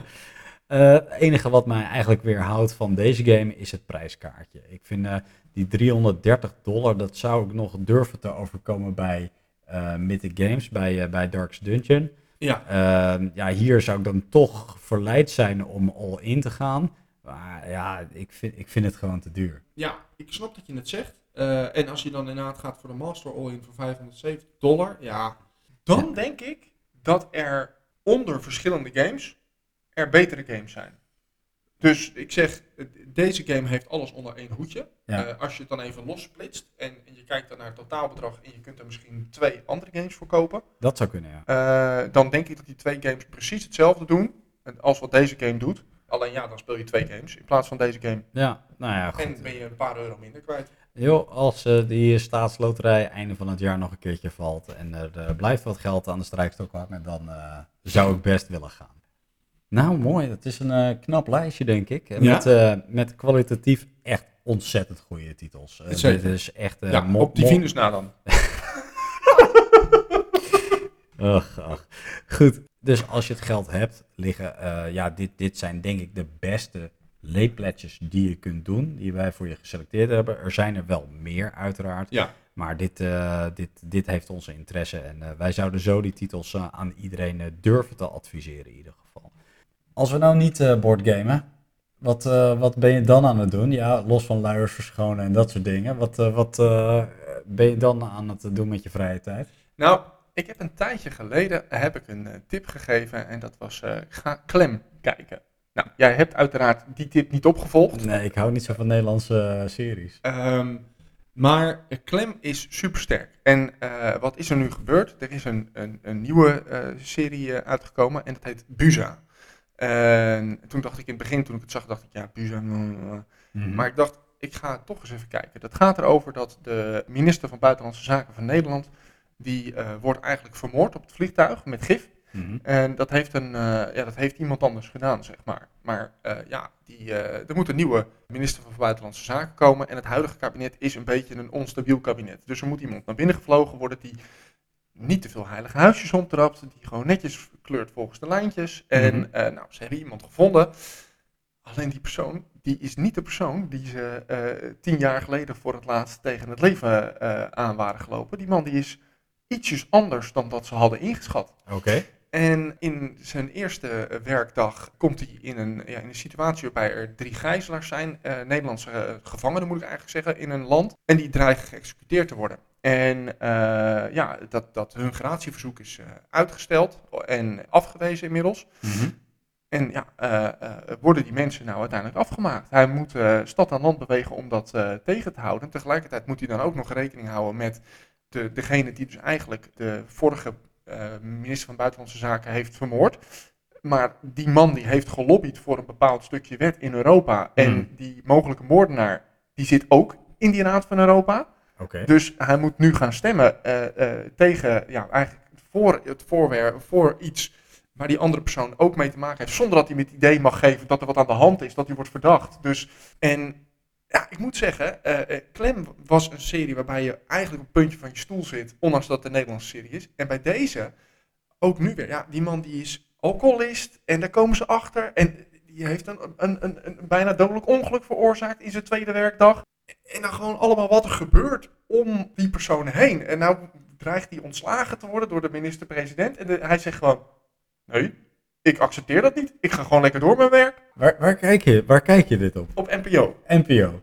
het enige wat mij eigenlijk weer houdt van deze game is het prijskaartje. Ik vind uh, die 330 dollar, dat zou ik nog durven te overkomen bij Mythic Games, bij, bij Dark's Dungeon. Ja. ja, hier zou ik dan toch verleid zijn om all in te gaan. Maar ja, ik vind, ik vind het gewoon te duur. Ja, ik snap dat je het zegt. Uh, en als je dan inderdaad gaat voor de Master All-in voor 570 dollar, ja, dan ja. denk ik dat er onder verschillende games er betere games zijn. Dus ik zeg, deze game heeft alles onder één hoedje. Ja. Uh, als je het dan even lossplitst en, en, je kijkt dan naar het totaalbedrag en je kunt er misschien twee andere games voor kopen. Dat zou kunnen, ja. Uh, dan denk ik dat die twee games precies hetzelfde doen als wat deze game doet. Alleen ja, dan speel je twee games in plaats van deze game. Ja, nou ja, goed. En ben je een paar euro minder kwijt. Joh, als uh, die staatsloterij einde van het jaar nog een keertje valt en er blijft wat geld aan de strijkstok hangen, dan zou ik best willen gaan. Nou, mooi. Dat is een uh, knap lijstje, denk ik. Ja? Met, uh, met kwalitatief echt ontzettend goede titels. Uh, dit is echt... ja, op die Venus na dan. ach, ach. Goed. Dus als je het geld hebt liggen, ja, dit, dit zijn denk ik de beste laypledges die je kunt doen, die wij voor je geselecteerd hebben. Er zijn er wel meer uiteraard, Ja. maar dit, eh, dit, dit heeft onze interesse en eh, wij zouden zo die titels eh, aan iedereen eh, durven te adviseren in ieder geval. Als we nou niet eh boardgamen, wat, eh, wat ben je dan aan het doen? Ja, los van luiers verschonen en dat soort dingen. Wat, eh, wat ben je dan aan het doen met je vrije tijd? Nou, ik heb een tijdje geleden heb ik een tip gegeven en dat was ga klem kijken. Nou, jij hebt uiteraard die tip niet opgevolgd. Nee, ik hou niet zo van Nederlandse series. Ehm, maar Clem is supersterk. En wat is er nu gebeurd? Er is een, een, een nieuwe serie uitgekomen en dat heet Buza. En toen dacht ik in het begin, toen ik het zag, dacht ik, ja, Buza. mm, mm. Mhm. Maar ik dacht, ik ga toch eens even kijken. Dat gaat erover dat de minister van Buitenlandse Zaken van Nederland, die eh, wordt eigenlijk vermoord op het vliegtuig met gif. Mhm. En dat heeft, een, eh, ja, dat heeft iemand anders gedaan, zeg maar. Maar eh, ja, die, er moet een nieuwe minister van Buitenlandse Zaken komen. En het huidige kabinet is een beetje een onstabiel kabinet. Dus er moet iemand naar binnen gevlogen worden die niet te veel heilige huisjes omtrapt. Die gewoon netjes kleurt volgens de lijntjes. En Mhm. eh, nou, ze hebben iemand gevonden. Alleen die persoon, die is niet de persoon die ze eh, tien jaar geleden voor het laatst tegen het leven eh, aan waren gelopen. Die man die is ietsjes anders dan dat ze hadden ingeschat. Oké. En in zijn eerste werkdag komt hij in een, ja, in een situatie waarbij er drie gijzelaars zijn, Nederlandse gevangenen moet ik eigenlijk zeggen, in een land. En die dreigen geëxecuteerd te worden. En eh, ja, dat, dat hun gratieverzoek is eh, uitgesteld en afgewezen inmiddels. Mhm. En ja, eh, worden die mensen nou uiteindelijk afgemaakt? Hij moet stad aan land bewegen om dat tegen te houden. Tegelijkertijd moet hij dan ook nog rekening houden met de, degene die dus eigenlijk de vorige minister van Buitenlandse Zaken heeft vermoord. Maar die man die heeft gelobbyd voor een bepaald stukje wet in Europa. En Hmm. die mogelijke moordenaar, die zit ook in die Raad van Europa. Dus hij moet nu gaan stemmen eh, eh, tegen, ja, eigenlijk voor het voorwerp, voor iets waar die andere persoon ook mee te maken heeft. Zonder dat hij met het idee mag geven dat er wat aan de hand is, dat hij wordt verdacht. Dus, en ja, ik moet zeggen, eh, Clem was een serie waarbij je eigenlijk op het puntje van je stoel zit, ondanks dat het een Nederlandse serie is. En bij deze, ook nu weer, ja, die man die is alcoholist en daar komen ze achter. En die heeft een, een, een, een bijna dodelijk ongeluk veroorzaakt in zijn tweede werkdag. En dan gewoon allemaal wat er gebeurt om die personen heen. En nou dreigt hij ontslagen te worden door de minister-president. En de- hij zegt gewoon, nee, ik accepteer dat niet. Ik ga gewoon lekker door mijn werk Waar, waar, kijk je, waar kijk je dit op? op NPO. NPO.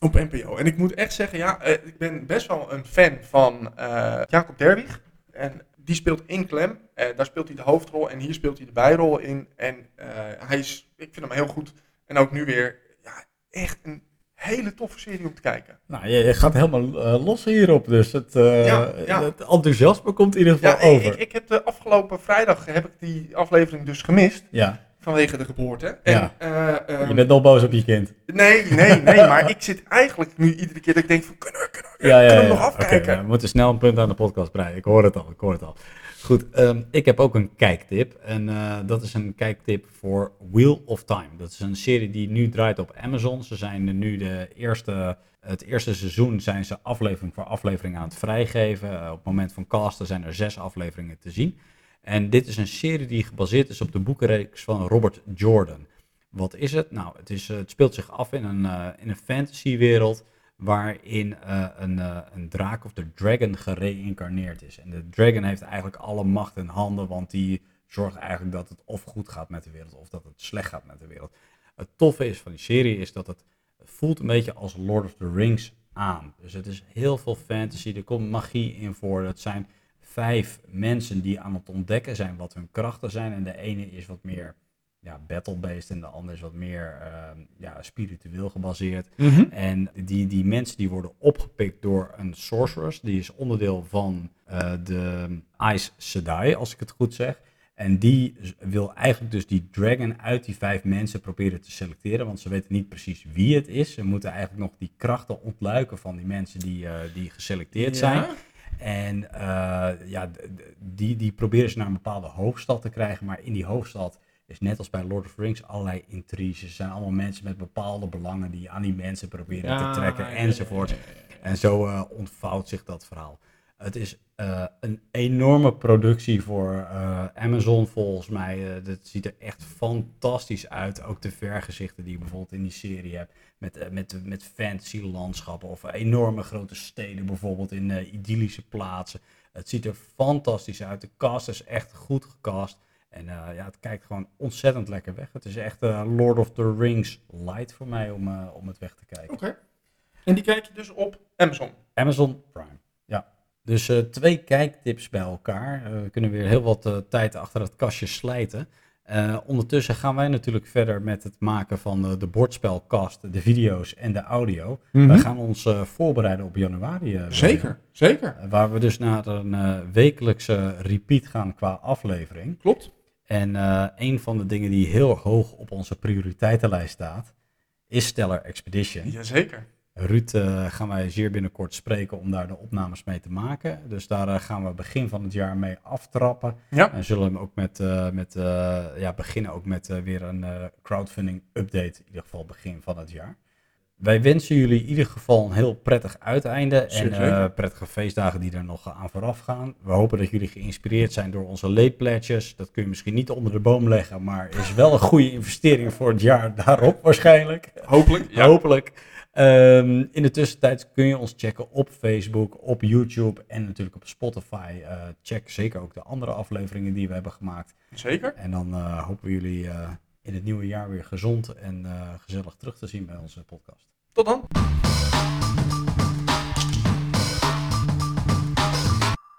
Op NPO. En ik moet echt zeggen, ja, eh, ik ben best wel een fan van eh, Jacob Derwig. En die speelt in Clem. Eh, daar speelt hij de hoofdrol en hier speelt hij de bijrol in. En eh, hij is, ik vind hem heel goed. En ook nu weer, ja, echt een hele toffe serie om te kijken. Nou, je, je gaat helemaal eh, los hierop, dus het, Ja, ja. het enthousiasme komt in ieder geval Ja, over. ik, ik heb de afgelopen vrijdag heb ik die aflevering dus gemist. ja, Vanwege de geboorte. En, Ja. eh, ehm, je bent nog boos op je kind. Nee, nee, nee. maar ik zit eigenlijk nu iedere keer dat ik denk van, kunnen we, kunnen we, Ja, ja, kunnen we ja. nog afkijken? we moeten snel een punt aan de podcast breien. Ik hoor het al, ik hoor het al. Goed, ehm, ik heb ook een kijktip. En eh, dat is een kijktip voor Wheel of Time. Dat is een serie die nu draait op Amazon. Ze zijn nu de eerste, het eerste seizoen zijn ze aflevering voor aflevering aan het vrijgeven. Eh, op het moment van casten zijn er zes afleveringen te zien. En dit is een serie die gebaseerd is op de boekenreeks van Robert Jordan. Wat is het? Nou, het, is, eh, het speelt zich af in een, eh, in een fantasywereld waarin eh, een, een draak of de dragon gereïncarneerd is. En de dragon heeft eigenlijk alle macht in handen, want die zorgt eigenlijk dat het of goed gaat met de wereld of dat het slecht gaat met de wereld. Het toffe is van die serie is dat het, voelt een beetje als Lord of the Rings aan. Dus het is heel veel fantasy, er komt magie in voor. Het zijn vijf mensen die aan het ontdekken zijn wat hun krachten zijn. En de ene is wat meer ja, battle-based en de andere is wat meer ehm, ja, spiritueel gebaseerd. En die, die mensen die worden opgepikt door een sorceress. Die is onderdeel van eh, de Aes Sedai, als ik het goed zeg. En die wil eigenlijk dus die dragon uit die vijf mensen proberen te selecteren. Want ze weten niet precies wie het is. Ze moeten eigenlijk nog die krachten ontluiken van die mensen die, eh, die geselecteerd zijn. En eh, ja, die, die proberen ze naar een bepaalde hoofdstad te krijgen. Maar in die hoofdstad is net als bij Lord of the Rings allerlei intriges. Er zijn allemaal mensen met bepaalde belangen die aan die mensen proberen te trekken enzovoort. En zo eh, ontvouwt zich dat verhaal. Het is uh, een enorme productie voor uh, Amazon volgens mij. Uh, dat ziet er echt fantastisch uit. Ook de vergezichten die je bijvoorbeeld in die serie hebt. Met, met, met fantasy landschappen of enorme grote steden bijvoorbeeld in idyllische plaatsen. Het ziet er fantastisch uit. De cast is echt goed gecast. En ja, het kijkt gewoon ontzettend lekker weg. Het is echt Lord of the Rings light voor mij om, om het weg te kijken. Oké. Okay. En die kijk je dus op Amazon? Amazon Prime, ja. Dus uh, twee kijktips bij elkaar. Uh, we kunnen weer heel wat uh, tijd achter het kastje slijten. ondertussen gaan wij natuurlijk verder met het maken van de bordspelkast, de video's en de audio. Mm -hmm. We gaan ons voorbereiden op januari. zeker, zeker. waar we dus naar een wekelijkse repeat gaan qua aflevering. Klopt. En een van de dingen die heel hoog op onze prioriteitenlijst staat, is Stellar Expedition. Jazeker. Ruud uh, gaan wij zeer binnenkort spreken om daar de opnames mee te maken. Dus daar uh, gaan we begin van het jaar mee aftrappen. Ja. En zullen we ook met, uh, met, ja, beginnen ook met weer een crowdfunding update. In ieder geval begin van het jaar. Wij wensen jullie in ieder geval een heel prettig uiteinde. En prettige feestdagen die er nog aan vooraf gaan. We hopen dat jullie geïnspireerd zijn door onze late pledges. Dat kun je misschien niet onder de boom leggen. Maar is wel een goede investering voor het jaar daarop waarschijnlijk. Hopelijk. Ja. Hopelijk. Um, in de tussentijd kun je ons checken op Facebook, op YouTube en natuurlijk op Spotify. Uh, check zeker ook de andere afleveringen die we hebben gemaakt. Zeker. En dan uh, hopen we jullie uh, in het nieuwe jaar weer gezond en gezellig terug te zien bij onze podcast. Tot dan.